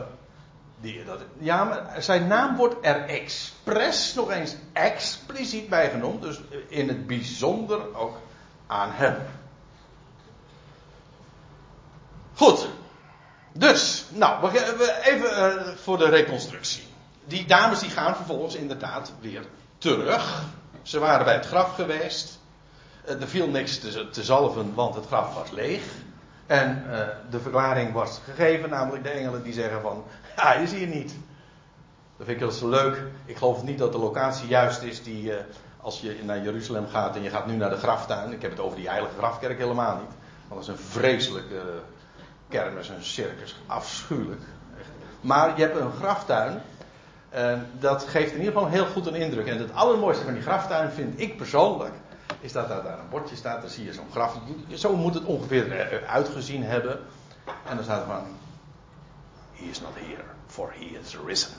Die, dat, ja, maar zijn naam wordt er expres nog eens expliciet bij genoemd. Dus in het bijzonder ook aan hem. Goed. Dus, nou, even uh, voor de reconstructie. Die dames die gaan vervolgens inderdaad weer terug. Ze waren bij het graf geweest. Eh, er viel niks te, te zalven, want het graf was leeg. En uh, de verklaring was gegeven, namelijk de engelen die zeggen van, ja, hij is hier niet. Dat vind ik heel zo leuk. Ik geloof niet dat de locatie juist is die, uh, als je naar Jeruzalem gaat en je gaat nu naar de graftuin. Ik heb het over die heilige grafkerk helemaal niet. Want dat is een vreselijke kermis, een circus. Afschuwelijk. Maar je hebt een graftuin. En dat geeft in ieder geval heel goed een indruk. En het allermooiste van die graftuin vind ik persoonlijk. Is dat daar, een bordje staat. Dan zie je zo'n graf. Zo moet het ongeveer uitgezien hebben. En dan staat er van. He is not here, for he is risen.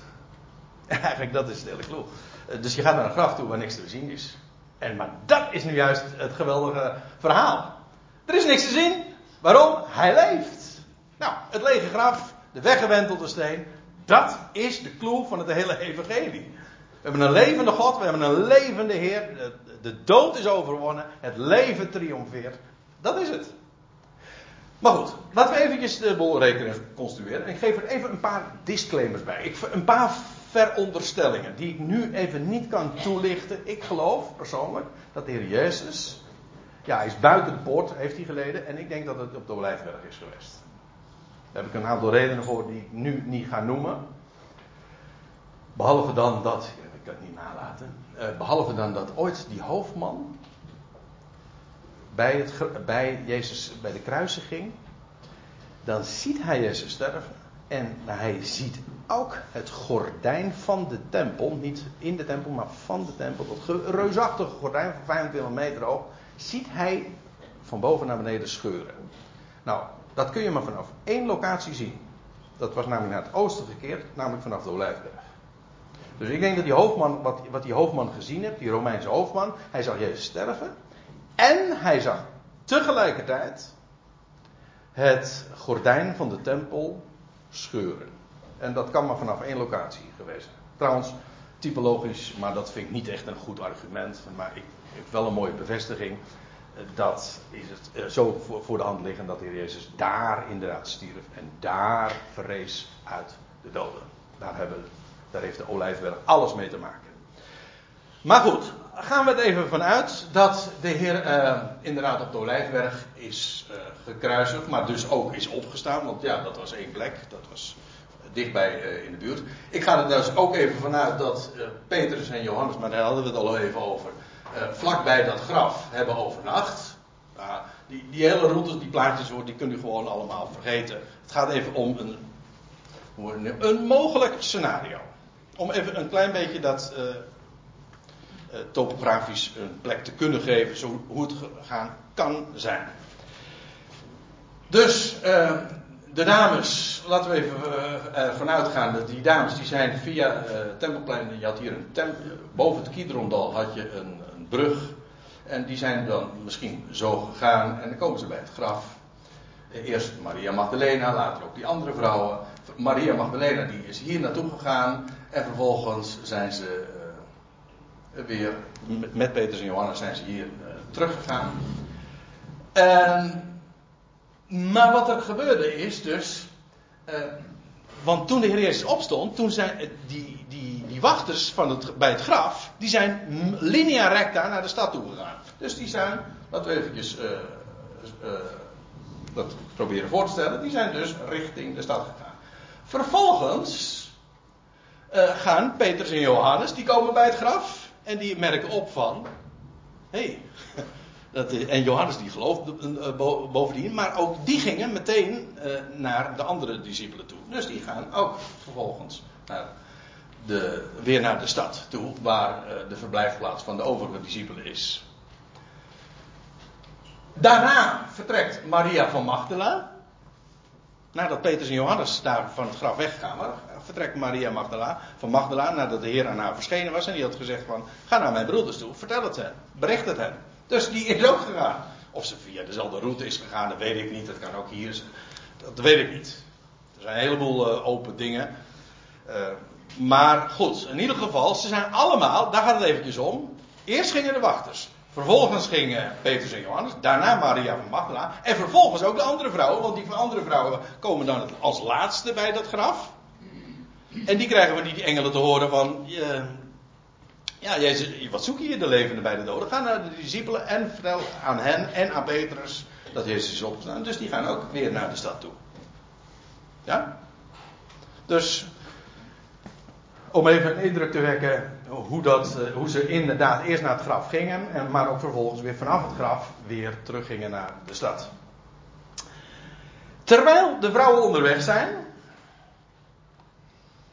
Eigenlijk dat is het hele clue. Dus je gaat naar een graf toe waar niks te zien is. En maar dat is nu juist het geweldige verhaal. Er is niks te zien. Waarom? Hij leeft. Nou, het lege graf, de weggewentelde steen, dat is de clue van het hele evangelie. We hebben een levende God, we hebben een levende Heer. De, dood is overwonnen, het leven triomfeert. Dat is het. Maar goed, laten we eventjes de boel reconstrueren. Ik geef er even een paar disclaimers bij. Ik, een paar veronderstellingen die ik nu even niet kan toelichten. Ik geloof persoonlijk dat de Heer Jezus ja, hij is buiten de poort, heeft hij geleden. En ik denk dat het op de Olijfberg is geweest. Daar heb ik een aantal redenen voor die ik nu niet ga noemen. Behalve dan dat, het niet nalaten. Uh, behalve dan dat ooit die hoofdman bij, het, bij Jezus bij de kruisiging. Dan ziet hij Jezus sterven. En hij ziet ook het gordijn van de tempel. Niet in de tempel, maar van de tempel. Dat reusachtige gordijn van 25 meter hoog ziet hij van boven naar beneden scheuren. Nou, dat kun je maar vanaf één locatie zien. Dat was namelijk naar het oosten gekeerd, namelijk vanaf de Olijfberg. Dus ik denk dat die hoofdman, wat, wat die hoofdman gezien heeft, die Romeinse hoofdman, hij zag Jezus sterven. En hij zag tegelijkertijd het gordijn van de tempel scheuren. En dat kan maar vanaf één locatie geweest zijn. Trouwens, typologisch, maar dat vind ik niet echt een goed argument. Maar ik heeft wel een mooie bevestiging. Eh, dat is het eh, zo voor de hand liggen dat de Heer Jezus daar inderdaad stierf. En daar verrees uit de doden. Daar, hebben, daar heeft de olijfberg alles mee te maken. Maar goed, gaan we het even vanuit dat de Heer uh, inderdaad op de olijfberg is uh, gekruisigd. Maar dus ook is opgestaan. Want ja, dat was één plek. Dat was dichtbij uh, in de buurt. Ik ga er dus ook even vanuit dat Petrus en Johannes, maar daar hadden we het al even over vlakbij dat graf hebben overnacht. Die, die hele routes, die plaatjes, die kunt u gewoon allemaal vergeten. Het gaat even om een, een mogelijk scenario. Om even een klein beetje dat uh, topografisch een plek te kunnen geven, zo, hoe het gaan kan zijn. Dus de dames, laten we even ervan uitgaan dat die dames die zijn via uh, Tempelplein, je had hier een tempel, boven het Kidrondal had je een, brug. En die zijn dan misschien zo gegaan en dan komen ze bij het graf. Eerst Maria Magdalena, later ook die andere vrouwen. Maria Magdalena die is hier naartoe gegaan en vervolgens zijn ze uh, weer met, Petrus en Johannes zijn ze hier uh, teruggegaan. En, maar wat er gebeurde is dus, uh, want toen de Heer Jezus opstond, toen zijn die, die, die wachters van het, bij het graf, die zijn linea recta naar de stad toe gegaan. Dus die zijn, laten we eventjes dat proberen voor te stellen, die zijn dus richting de stad gegaan. Vervolgens uh, gaan Petrus en Johannes, die komen bij het graf en die merken op van, hé, hey, en Johannes die gelooft bovendien, maar ook die gingen meteen naar de andere discipelen toe. Dus die gaan ook vervolgens naar de, weer naar de stad toe, waar de verblijfplaats van de overige discipelen is. Daarna vertrekt Maria van Magdala. Nadat Petrus en Johannes daar van het graf weggaan, vertrekt Maria Magdala, van Magdala nadat de Heer aan haar verschenen was. En die had gezegd van, ga naar mijn broeders toe, vertel het hen, bericht het hen. Dus die is ook gegaan. Of ze via dezelfde route is gegaan, dat weet ik niet. Dat kan ook hier zijn. Dat weet ik niet. Er zijn een heleboel uh, open dingen. Uh, maar goed, in ieder geval, ze zijn allemaal, daar gaat het eventjes om. Eerst gingen de wachters. Vervolgens gingen Petrus en Johannes. Daarna Maria van Magdala. En vervolgens ook de andere vrouwen. Want die andere vrouwen komen dan als laatste bij dat graf. En die krijgen van die engelen te horen van. Ja, Jezus, wat zoek je de levende bij de doden? Ga naar de discipelen en vertel aan hen en aan Petrus dat Jezus is opgestaan. Dus die gaan ook weer naar de stad toe. Ja? Dus, om even een indruk te wekken hoe, dat, eh, hoe ze inderdaad eerst naar het graf gingen, en maar ook vervolgens weer vanaf het graf weer teruggingen naar de stad. Terwijl de vrouwen onderweg zijn,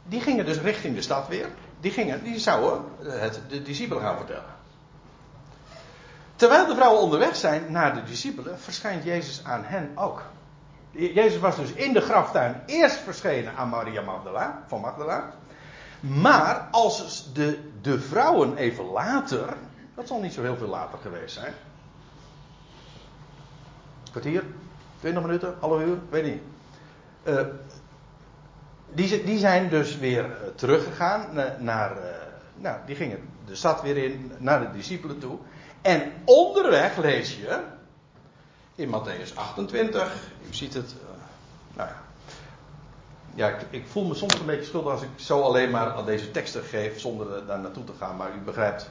die gingen dus richting de stad weer. Die, gingen, die zouden het de discipelen gaan vertellen. Terwijl de vrouwen onderweg zijn naar de discipelen, verschijnt Jezus aan hen ook. Jezus was dus in de graftuin eerst verschenen aan Maria Magdala, van Magdala. Maar als de, de vrouwen even later, dat zal niet zo heel veel later geweest zijn. Kwartier, 20 minuten, half uur, weet niet. Uh, die, die, zijn dus weer uh, teruggegaan naar, uh, nou, die gingen de stad weer in, naar de discipelen toe. En onderweg lees je in Matthäus 28, u ziet het, nou ja. Ja, ik, ik, voel me soms een beetje schuldig als ik zo alleen maar aan deze teksten geef zonder daar naartoe te gaan. Maar u begrijpt,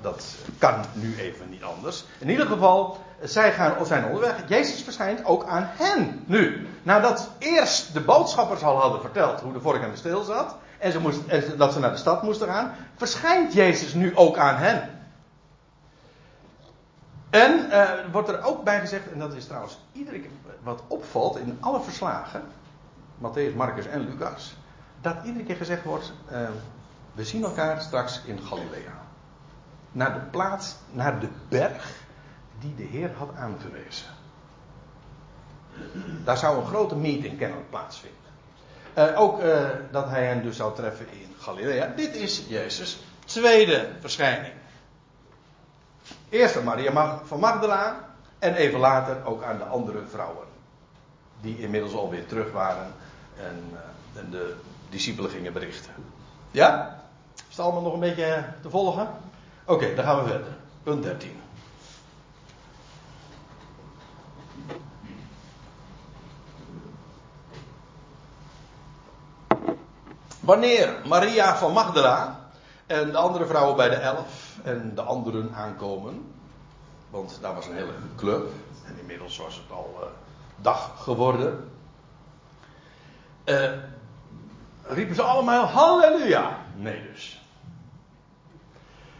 dat kan nu even niet anders. In ieder geval, zij gaan, zijn onderweg. Jezus verschijnt ook aan hen nu. Nadat eerst de boodschappers al hadden verteld hoe de vork aan de steel zat. En, ze moest, en dat ze naar de stad moesten gaan. Verschijnt Jezus nu ook aan hen. En uh, wordt er ook bij gezegd, en dat is trouwens iedere keer wat opvalt in alle verslagen, Matthäus, Marcus en Lucas, dat iedere keer gezegd wordt, uh, we zien elkaar straks in Galilea. Naar de plaats, naar de berg die de Heer had aangewezen. Daar zou een grote meeting kennelijk plaatsvinden. Uh, ook dat hij hen dus zou treffen in Galilea. Dit is Jezus' tweede verschijning. Eerst aan Maria van Magdala en even later ook aan de andere vrouwen. Die inmiddels alweer terug waren en, uh, en de discipelen gingen berichten. Ja? Is het allemaal nog een beetje te volgen? Oké, dan gaan we verder. Punt 13. Wanneer Maria van Magdala en de andere vrouwen bij de elf en de anderen aankomen. Want daar was een hele club. En inmiddels was het al uh, dag geworden. Uh, riepen ze allemaal halleluja. Nee dus.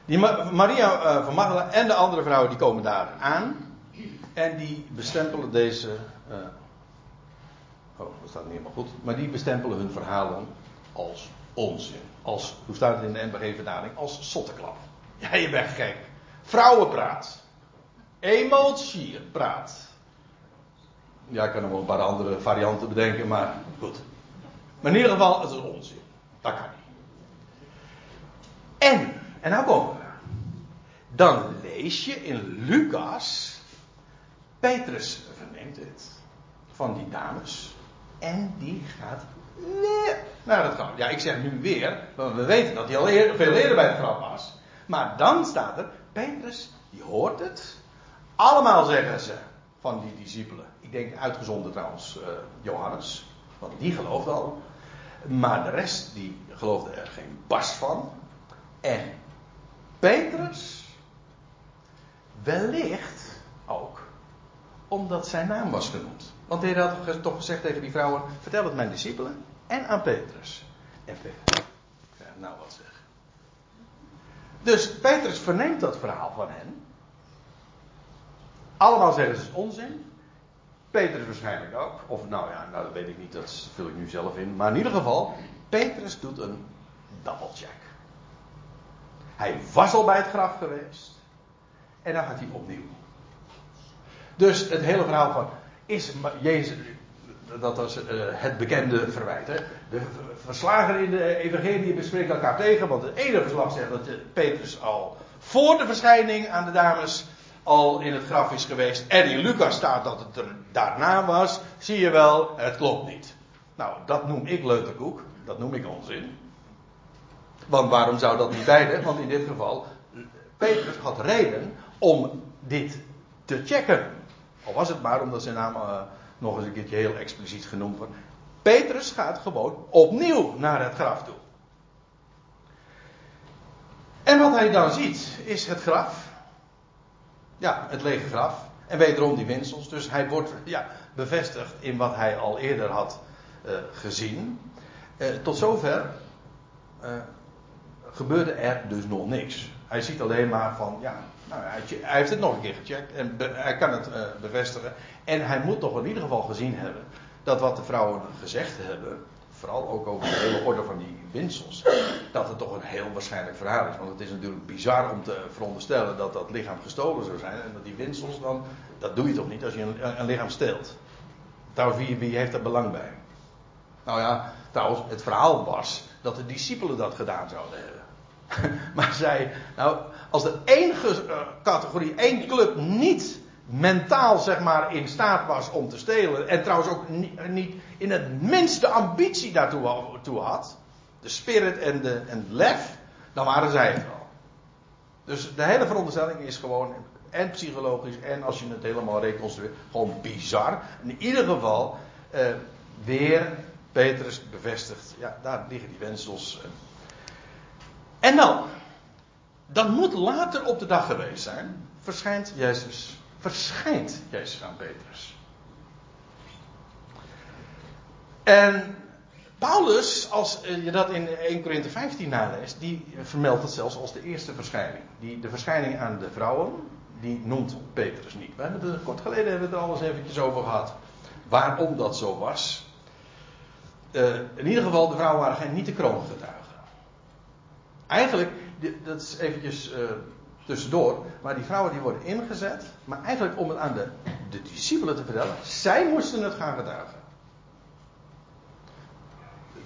Die Ma Maria uh, van Magdala en de andere vrouwen die komen daar aan. En die bestempelen deze. oh, dat staat niet helemaal goed. Maar die bestempelen hun verhalen als onzin. Als, hoe staat het in de NBG-vertaling? Als zotteklap. Ja, je bent gek. Vrouwenpraat. Emotiepraat. Ja, ik kan nog wel een paar andere varianten bedenken, maar goed. Maar in ieder geval, het is onzin. Dat kan niet. En, en nou komen we. Dan lees je in Lucas. Petrus verneemt het. Van die dames. En die gaat weer naar het graf. Ja, ik zeg nu weer, want we weten dat hij al eer, veel eerder bij het graf was. Maar dan staat er, Petrus, die hoort het. Allemaal zeggen ze van die discipelen. Ik denk uitgezonden trouwens uh, Johannes, want die geloofde al. Maar de rest die geloofde er geen barst van. En Petrus, wellicht ook omdat zijn naam was genoemd. Want hij had toch gezegd tegen die vrouwen: vertel het mijn discipelen en aan Petrus. En Petrus, ja, nou wat zeg. Dus Petrus verneemt dat verhaal van hen. Allemaal zeggen ze onzin. Petrus waarschijnlijk ook. Of nou ja, nou dat weet ik niet, dat vul ik nu zelf in. Maar in ieder geval, Petrus doet een check. Hij was al bij het graf geweest. En dan gaat hij opnieuw. Dus het hele verhaal van is Jezus, dat was uh, het bekende verwijt. Hè? De verslagen in de evangelie bespreken elkaar tegen, want het ene verslag zegt dat Petrus al voor de verschijning aan de dames al in het graf is geweest. En in Lucas staat dat het er daarna was. Zie je wel, het klopt niet. Nou, dat noem ik leuterkoek. Dat noem ik onzin. Want waarom zou dat niet beide? Want in dit geval, Petrus had reden om dit te checken. Al was het maar omdat zijn naam uh, nog eens een keertje heel expliciet genoemd wordt. Petrus gaat gewoon opnieuw naar het graf toe. En wat hij dan ziet, is het graf. Ja, het lege graf. En wederom die winsels. Dus hij wordt ja, bevestigd in wat hij al eerder had uh, gezien. Uh, tot zover gebeurde er dus nog niks. Hij ziet alleen maar van, ja, nou, hij, hij, heeft het nog een keer gecheckt en hij kan het bevestigen. En hij moet toch in ieder geval gezien hebben dat wat de vrouwen gezegd hebben, vooral ook over de hele orde van die winsels, dat het toch een heel waarschijnlijk verhaal is. Want het is natuurlijk bizar om te veronderstellen dat dat lichaam gestolen zou zijn en dat die winsels dan, dat doe je toch niet als je een, een lichaam steelt. Trouwens, wie, wie heeft er belang bij? Nou ja, trouwens, het verhaal was dat de discipelen dat gedaan zouden hebben. maar zij, nou, als er één categorie, één club niet mentaal zeg maar in staat was om te stelen. En trouwens ook niet in het minste ambitie daartoe had. De spirit en de en lef. Dan waren zij het wel. Dus de hele veronderstelling is gewoon. En psychologisch en als je het helemaal reconstrueert. Gewoon bizar. In ieder geval. Eh, weer Petrus bevestigt. Ja, daar liggen die wensels. En dan. Dan moet later op de dag geweest zijn. Verschijnt Jezus verschijnt Jezus aan Petrus. En Paulus, als je dat in 1 Korinthe 15 naleest, die vermeldt het zelfs als de eerste verschijning. Die, de verschijning aan de vrouwen, die noemt Petrus niet. We hebben het, kort geleden hebben we het er al eventjes over gehad. Waarom dat zo was. Uh, in ieder geval, de vrouwen waren geen niet de kroongetuigen. Eigenlijk, dat is eventjes uh, tussendoor. Maar die vrouwen die worden ingezet. Maar eigenlijk om het aan de, de discipelen te vertellen. Zij moesten het gaan getuigen.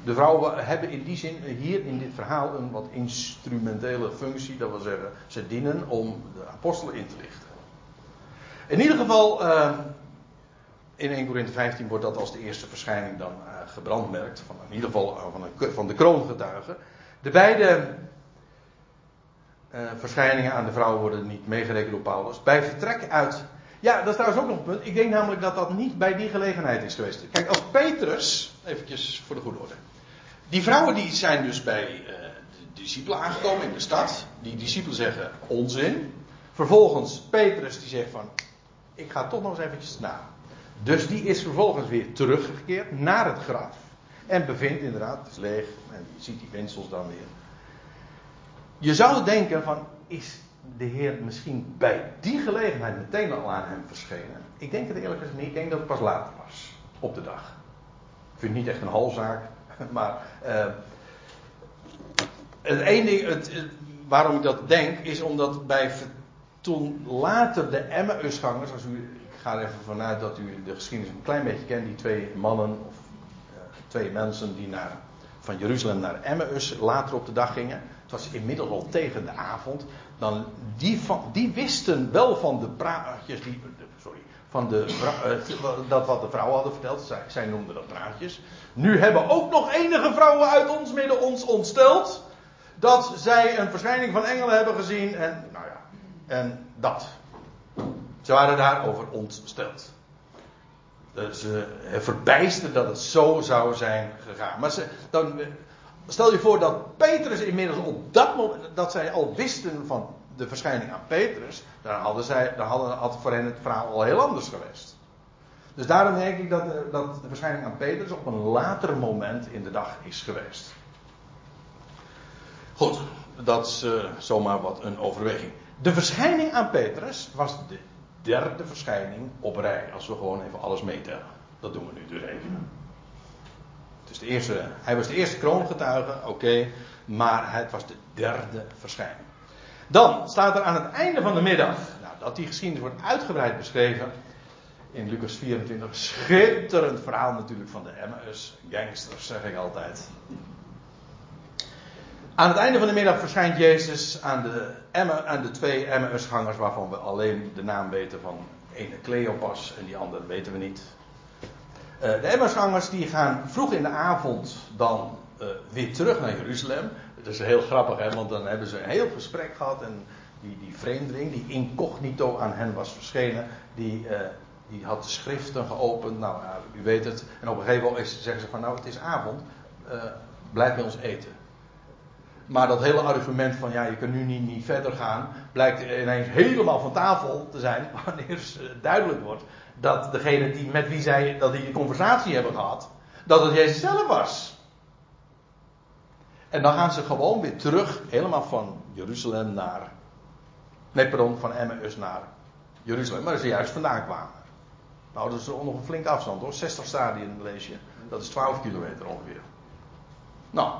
De vrouwen hebben in die zin hier in dit verhaal een wat instrumentele functie. Dat wil zeggen, ze dienen om de apostelen in te lichten. In ieder geval, uh, in 1 Corinthië 15 wordt dat als de eerste verschijning dan gebrandmerkt. Van, in ieder geval van, een, van de kroongetuigen. De beide uh, verschijningen aan de vrouwen worden niet meegerekend door Paulus. Bij vertrek uit. Ja, dat is trouwens ook nog een punt. Ik denk namelijk dat dat niet bij die gelegenheid is geweest. Kijk, als Petrus, eventjes voor de goede orde. Die vrouwen die zijn dus bij uh, de discipelen aangekomen in de stad. Die discipelen zeggen onzin. Vervolgens Petrus die zegt van, ik ga toch nog eens eventjes na. Dus die is vervolgens weer teruggekeerd naar het graf. En bevindt inderdaad, het is leeg. En je ziet die winsels dan weer. Je zou denken van, is de Heer misschien bij die gelegenheid meteen al aan hem verschenen? Ik denk het eerlijk gezegd niet. Ik denk dat het pas later was. Op de dag. Ik vind het niet echt een halzaak. Maar uh, het ene het, waarom ik dat denk, is omdat bij toen later de Emmausgangers, als u, ik ga er even vanuit dat u de geschiedenis een klein beetje kent, die twee mannen of uh, twee mensen die naar, van Jeruzalem naar Emmaus later op de dag gingen het was inmiddels al tegen de avond, dan die, van, die wisten wel van de praatjes, die, sorry, van de, uh, dat wat de vrouwen hadden verteld, zij, noemden dat praatjes. Nu hebben ook nog enige vrouwen uit ons midden ons ontsteld, dat zij een verschijning van engelen hebben gezien en, nou ja, en dat. Ze waren daarover ontsteld. Ze verbijsterden dat het zo zou zijn gegaan. Maar ze, dan, Stel je voor dat Petrus inmiddels op dat moment, dat zij al wisten van de verschijning aan Petrus, dan hadden zij, dan hadden, had voor hen het verhaal al heel anders geweest. Dus daarom denk ik dat, dat de verschijning aan Petrus op een later moment in de dag is geweest. Goed, dat is uh, zomaar wat een overweging. De verschijning aan Petrus was de derde verschijning op rij, als we gewoon even alles meetellen. Dat doen we nu dus even. De eerste, hij was de eerste kroongetuige, oké, maar het was de derde verschijning. Dan staat er aan het einde van de middag, nou, dat die geschiedenis wordt uitgebreid beschreven in Lucas 24. Schitterend verhaal natuurlijk van de Emmaus, gangsters zeg ik altijd. Aan het einde van de middag verschijnt Jezus aan de, Emma, aan de twee Emmausgangers waarvan we alleen de naam weten van ene Cleopas en die andere weten we niet. Uh, de Emmausgangers die gaan vroeg in de avond dan uh, weer terug naar Jeruzalem. Dat is heel grappig, hè, want dan hebben ze een heel gesprek gehad. En die, die vreemdeling, die incognito aan hen was verschenen, die, uh, die had de schriften geopend. Nou, u weet het. En op een gegeven moment zeggen ze van, nou, het is avond, blijf bij ons eten. Maar dat hele argument van ja, je kunt nu niet, verder gaan, blijkt ineens helemaal van tafel te zijn wanneer duidelijk wordt dat degene die, met wie zij dat die, die conversatie hebben gehad, dat het Jezus zelf was. En dan gaan ze gewoon weer terug, helemaal van Jeruzalem naar. Nee, pardon, van Emmaus naar Jeruzalem, waar ze juist vandaan kwamen. Nou, dat is nog een flinke afstand hoor, 60 stadien lees je. Dat is 12 kilometer ongeveer. Nou,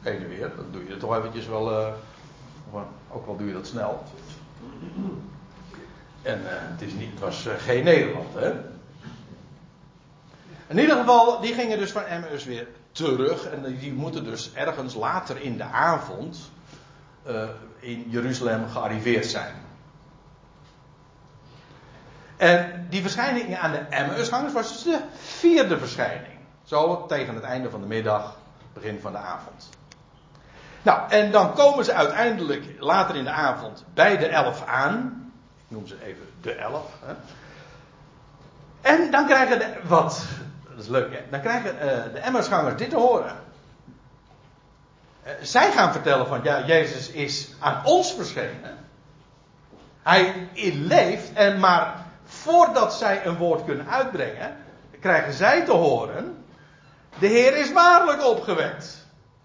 heen en weer, dan doe je toch eventjes wel. Uh, ook wel doe je dat snel. En uh, het, is niet, was uh, geen Nederland, hè? In ieder geval, die gingen dus van Emmaus weer terug. En die moeten dus ergens later in de avond in Jeruzalem gearriveerd zijn. En die verschijning aan de Emmausgangers was dus de vierde verschijning. Zo tegen het einde van de middag, begin van de avond. Nou, en dan komen ze uiteindelijk later in de avond bij de elf aan. Ik noem ze even de elf. Hè. En dan krijgen de, wat, dat is leuk hè, dan krijgen uh, de Emmersgangers dit te horen. Uh, zij gaan vertellen van, ja, Jezus is aan ons verschenen. Hij leeft, en maar voordat zij een woord kunnen uitbrengen, krijgen zij te horen, de Heer is waarlijk opgewekt.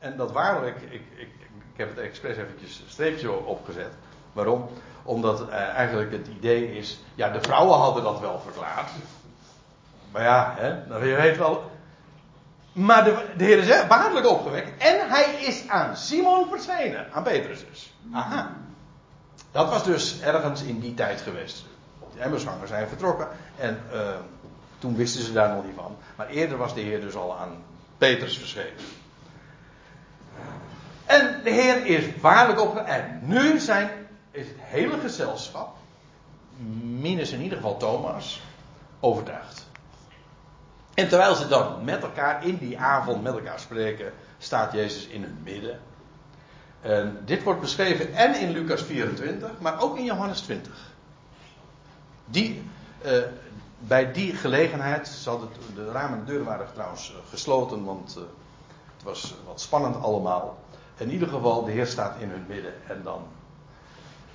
En dat waarlijk, ik, ik, ik heb het expres eventjes een streepje opgezet. Waarom? Omdat uh, eigenlijk het idee is, ja, de vrouwen hadden dat wel verklaard. Maar ja, hè, dan je weet wel. Maar de, de Heer is waarlijk opgewekt. En hij is aan Simon verschenen. Aan Petrus dus. Aha. Dat was dus ergens in die tijd geweest. De Emmersgangers zijn vertrokken. En uh, toen wisten ze daar nog niet van. Maar eerder was de Heer dus al aan Petrus verschenen. En de Heer is waarlijk opgewekt. En nu zijn, is het hele gezelschap, minus in ieder geval Thomas, overtuigd. En terwijl ze dan met elkaar in die avond met elkaar spreken, staat Jezus in hun midden. En dit wordt beschreven en in Lucas 24, maar ook in Johannes 20. Die, uh, bij die gelegenheid, zal de ramen en de deuren waren trouwens eh, gesloten, want uh, het was wat spannend allemaal. In ieder geval, de Heer staat in hun midden en dan,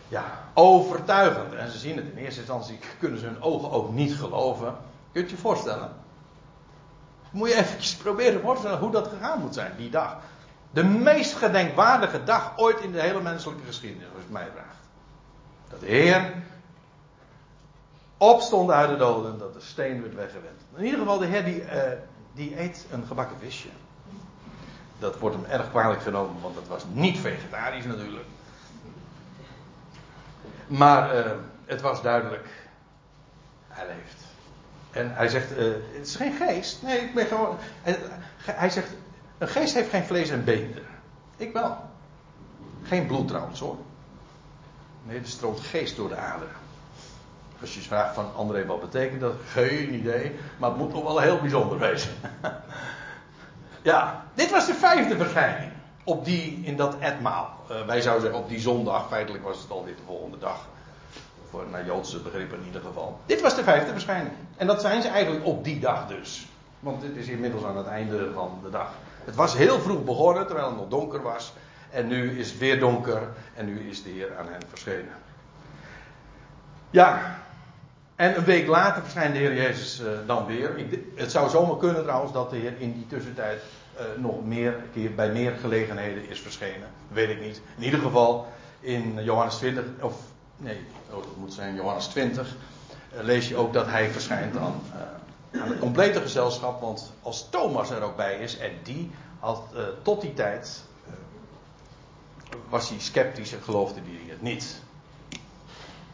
ja, overtuigend. En ze zien het in eerste instantie, kunnen ze hun ogen ook niet geloven. Kunt je je voorstellen? Moet je eventjes proberen voor te hoe dat gegaan moet zijn, die dag. De meest gedenkwaardige dag ooit in de hele menselijke geschiedenis, als je mij vraagt. Dat de Heer opstond uit de doden, dat de steen werd weggewend. In ieder geval, de Heer die, uh, die eet een gebakken visje. Dat wordt hem erg kwalijk genomen, want dat was niet vegetarisch natuurlijk. Maar uh, het was duidelijk, hij leeft. En hij zegt, uh, het is geen geest. Nee, ik ben gewoon. Hij zegt, een geest heeft geen vlees en benen. Ik wel. Geen bloed trouwens hoor. Nee, er stroomt geest door de aderen. Als je vraagt van André wat betekent dat, geen idee. Maar het moet nog wel heel bijzonder wezen. ja, dit was de vijfde verschijning. Op die, in dat etmaal. Uh, wij zouden zeggen op die zondag. Feitelijk was het alweer de volgende dag. Voor naar Joodse begrippen in ieder geval. Dit was de vijfde verschijning. En dat zijn ze eigenlijk op die dag dus. Want het is inmiddels aan het einde van de dag. Het was heel vroeg begonnen, terwijl het nog donker was. En nu is het weer donker. En nu is de Heer aan hen verschenen. Ja. En een week later verschijnt de Heer Jezus uh, dan weer. Ik, het zou zomaar kunnen trouwens dat de Heer in die tussentijd uh, nog meer keer bij meer gelegenheden is verschenen. Weet ik niet. In ieder geval in Johannes 20, of nee, oh, dat moet zijn Johannes 20, uh, lees je ook dat hij verschijnt uh, aan het complete gezelschap. Want als Thomas er ook bij is, en die had tot die tijd, was hij sceptisch en geloofde hij het niet.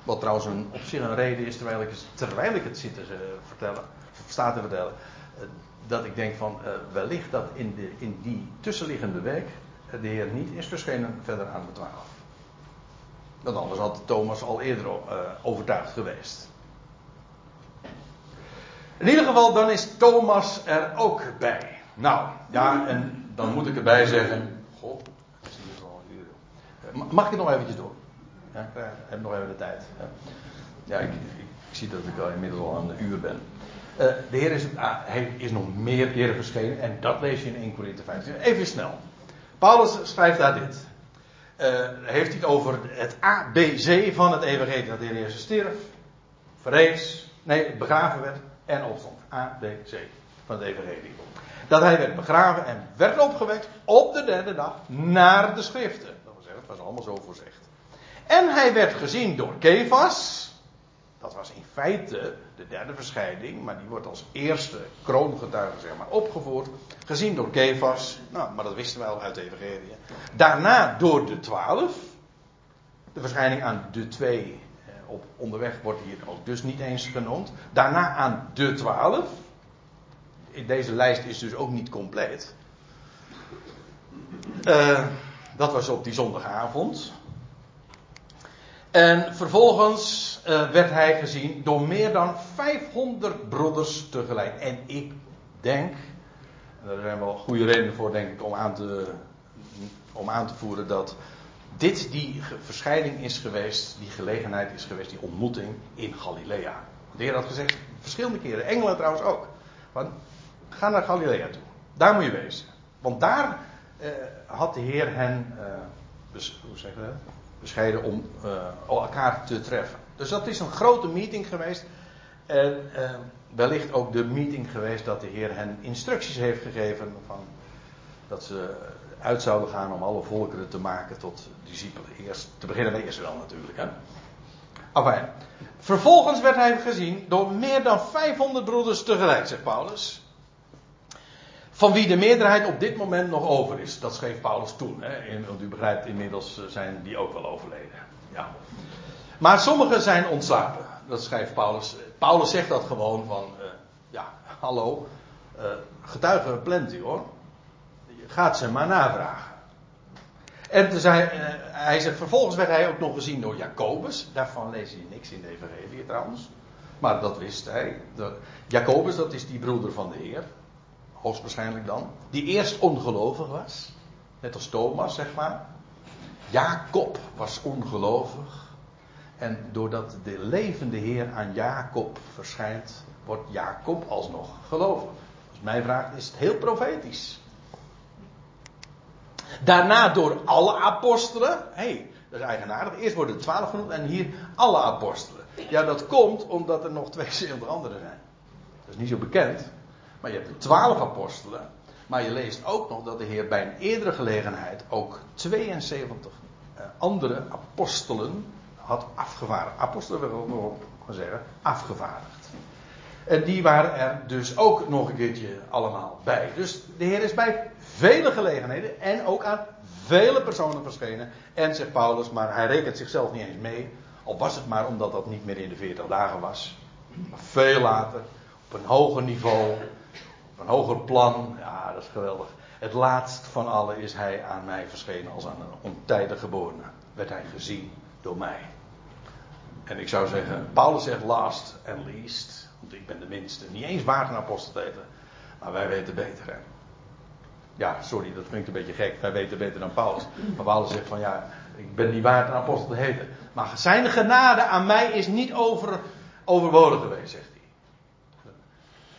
Wat trouwens een, op zich een reden is, terwijl ik, terwijl ik het zit te vertellen, sta te vertellen, dat ik denk van wellicht dat in, de, in die tussenliggende week de Heer niet is verschenen verder aan de twaalf. Want anders had Thomas al eerder overtuigd geweest. In ieder geval, dan is Thomas er ook bij. Nou, ja, en dan moet ik erbij zeggen. Uur. Mag ik het nog eventjes door? Ja, ik heb nog even de tijd. Ja, ik, ik, ik zie dat ik al inmiddels al aan een uur ben. Uh, de Heer is, uh, hij is nog meer keren verschenen en dat lees je in 1 Corinthië 15. Even snel. Paulus schrijft daar dit. Uh, heeft hij het over het ABC van het evangelie. Dat de Heer Jezus stierf, verrees, nee, begraven werd en opstond. ABC van het evangelie. Dat hij werd begraven en werd opgewekt op de derde dag naar de schriften. Dat wil was allemaal zo voorzegd. En hij werd gezien door Kefas. Dat was in feite de derde verschijning, maar die wordt als eerste kroongetuige zeg maar, opgevoerd. Gezien door Kefas, nou, maar dat wisten we al uit de Evangelie. Daarna door de twaalf. De verschijning aan de twee eh, op onderweg wordt hier ook dus niet eens genoemd. Daarna aan de twaalf. Deze lijst is dus ook niet compleet. Uh, dat was op die zondagavond. En vervolgens uh, werd hij gezien door meer dan 500 broeders tegelijk. En ik denk, en daar zijn wel goede redenen voor, denk ik, om aan te, om aan te voeren dat dit die verschijning is geweest, die gelegenheid is geweest, die ontmoeting in Galilea. De Heer had gezegd, verschillende keren, engelen trouwens ook. Want, ga naar Galilea toe. Daar moet je wezen. Want daar uh, had de Heer hen, dus, hoe zeg je dat? Bescheiden om uh, elkaar te treffen. Dus dat is een grote meeting geweest. En uh, wellicht ook de meeting geweest dat de Heer hen instructies heeft gegeven van dat ze uit zouden gaan om alle volkeren te maken tot discipelen. Eerst, te beginnen met Israël natuurlijk. Hè? Vervolgens werd hij gezien door meer dan 500 broeders tegelijk, zegt Paulus. Van wie de meerderheid op dit moment nog over is. Dat schreef Paulus toen. Hè? want u begrijpt, inmiddels eh, zijn die ook wel overleden. Ja. Maar sommigen zijn ontslapen. Dat schrijft Paulus. Paulus zegt dat gewoon van. Uh, ja, hallo. Uh, getuigen plenty hoor. Gaat ze maar navragen. En hij zegt, vervolgens werd hij ook nog gezien door Jacobus. Daarvan lees je niks in de Evangelie trouwens. Maar dat wist hij. De, Jacobus, dat is die broeder van de Heer hoogstwaarschijnlijk dan, die eerst ongelovig was, net als Thomas, zeg maar. Jacob was ongelovig. En doordat de levende Heer aan Jacob verschijnt, wordt Jacob alsnog gelovig. Als mij vraagt, is het heel profetisch. Daarna door alle apostelen. Hey, dat is eigenaardig. Eerst worden er twaalf genoemd en hier alle apostelen. Ja, dat komt omdat er nog 72 anderen zijn. Dat is niet zo bekend. Maar je hebt de twaalf apostelen. Maar je leest ook nog dat de Heer bij een eerdere gelegenheid ook 72 eh, andere apostelen had afgevaardigd. Apostelen wil ik gaan zeggen, afgevaardigd. En die waren er dus ook nog een keertje allemaal bij. Dus de Heer is bij vele gelegenheden en ook aan vele personen verschenen. En zegt Paulus, maar hij rekent zichzelf niet eens mee. Al was het maar omdat dat niet meer in de 40 dagen was. Maar veel later, op een hoger niveau, hoger plan, ja, dat is geweldig. Het laatst van alle is hij aan mij verschenen als aan een ontijdig geborene. Werd hij gezien door mij. En ik zou zeggen, Paulus zegt last and least. Want ik ben de minste. Niet eens waard apostel te heten. Maar wij weten beter, hè. Ja, sorry, dat klinkt een beetje gek. Wij weten beter dan Paulus. Maar Paulus zegt van ja, ik ben niet waard een apostel te heten. Maar zijn genade aan mij is niet over, overbodig geweest,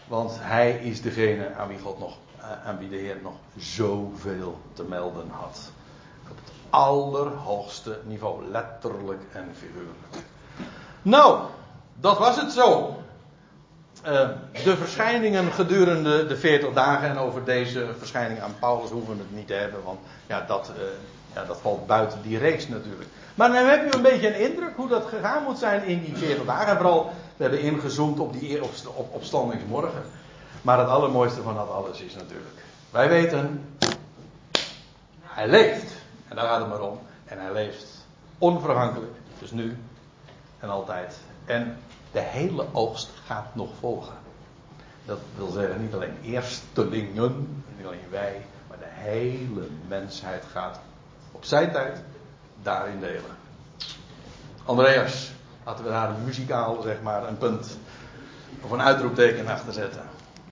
want hij is degene aan wie God nog, eh, aan wie de Heer nog zoveel te melden had. Op het allerhoogste niveau, letterlijk en figuurlijk. Nou, dat was het zo. Uh, de verschijningen gedurende de 40 dagen en over deze verschijning aan Paulus hoeven we het niet te hebben, want ja, dat, uh, ja, dat valt buiten die reeks natuurlijk. Maar dan heb je een beetje een indruk hoe dat gegaan moet zijn in die 40 dagen. En vooral we hebben ingezoomd op die op, op, opstandingsmorgen. Maar het allermooiste van dat alles is natuurlijk. Wij weten, hij leeft. En daar gaat het maar om. En hij leeft onvergankelijk. Dus nu en altijd. En de hele oogst gaat nog volgen. Dat wil zeggen niet alleen eerstelingen, niet alleen wij, maar de hele mensheid gaat op zijn tijd daarin delen. Andreas. Laten we daar muzikaal zeg maar een punt of een uitroepteken achter zetten.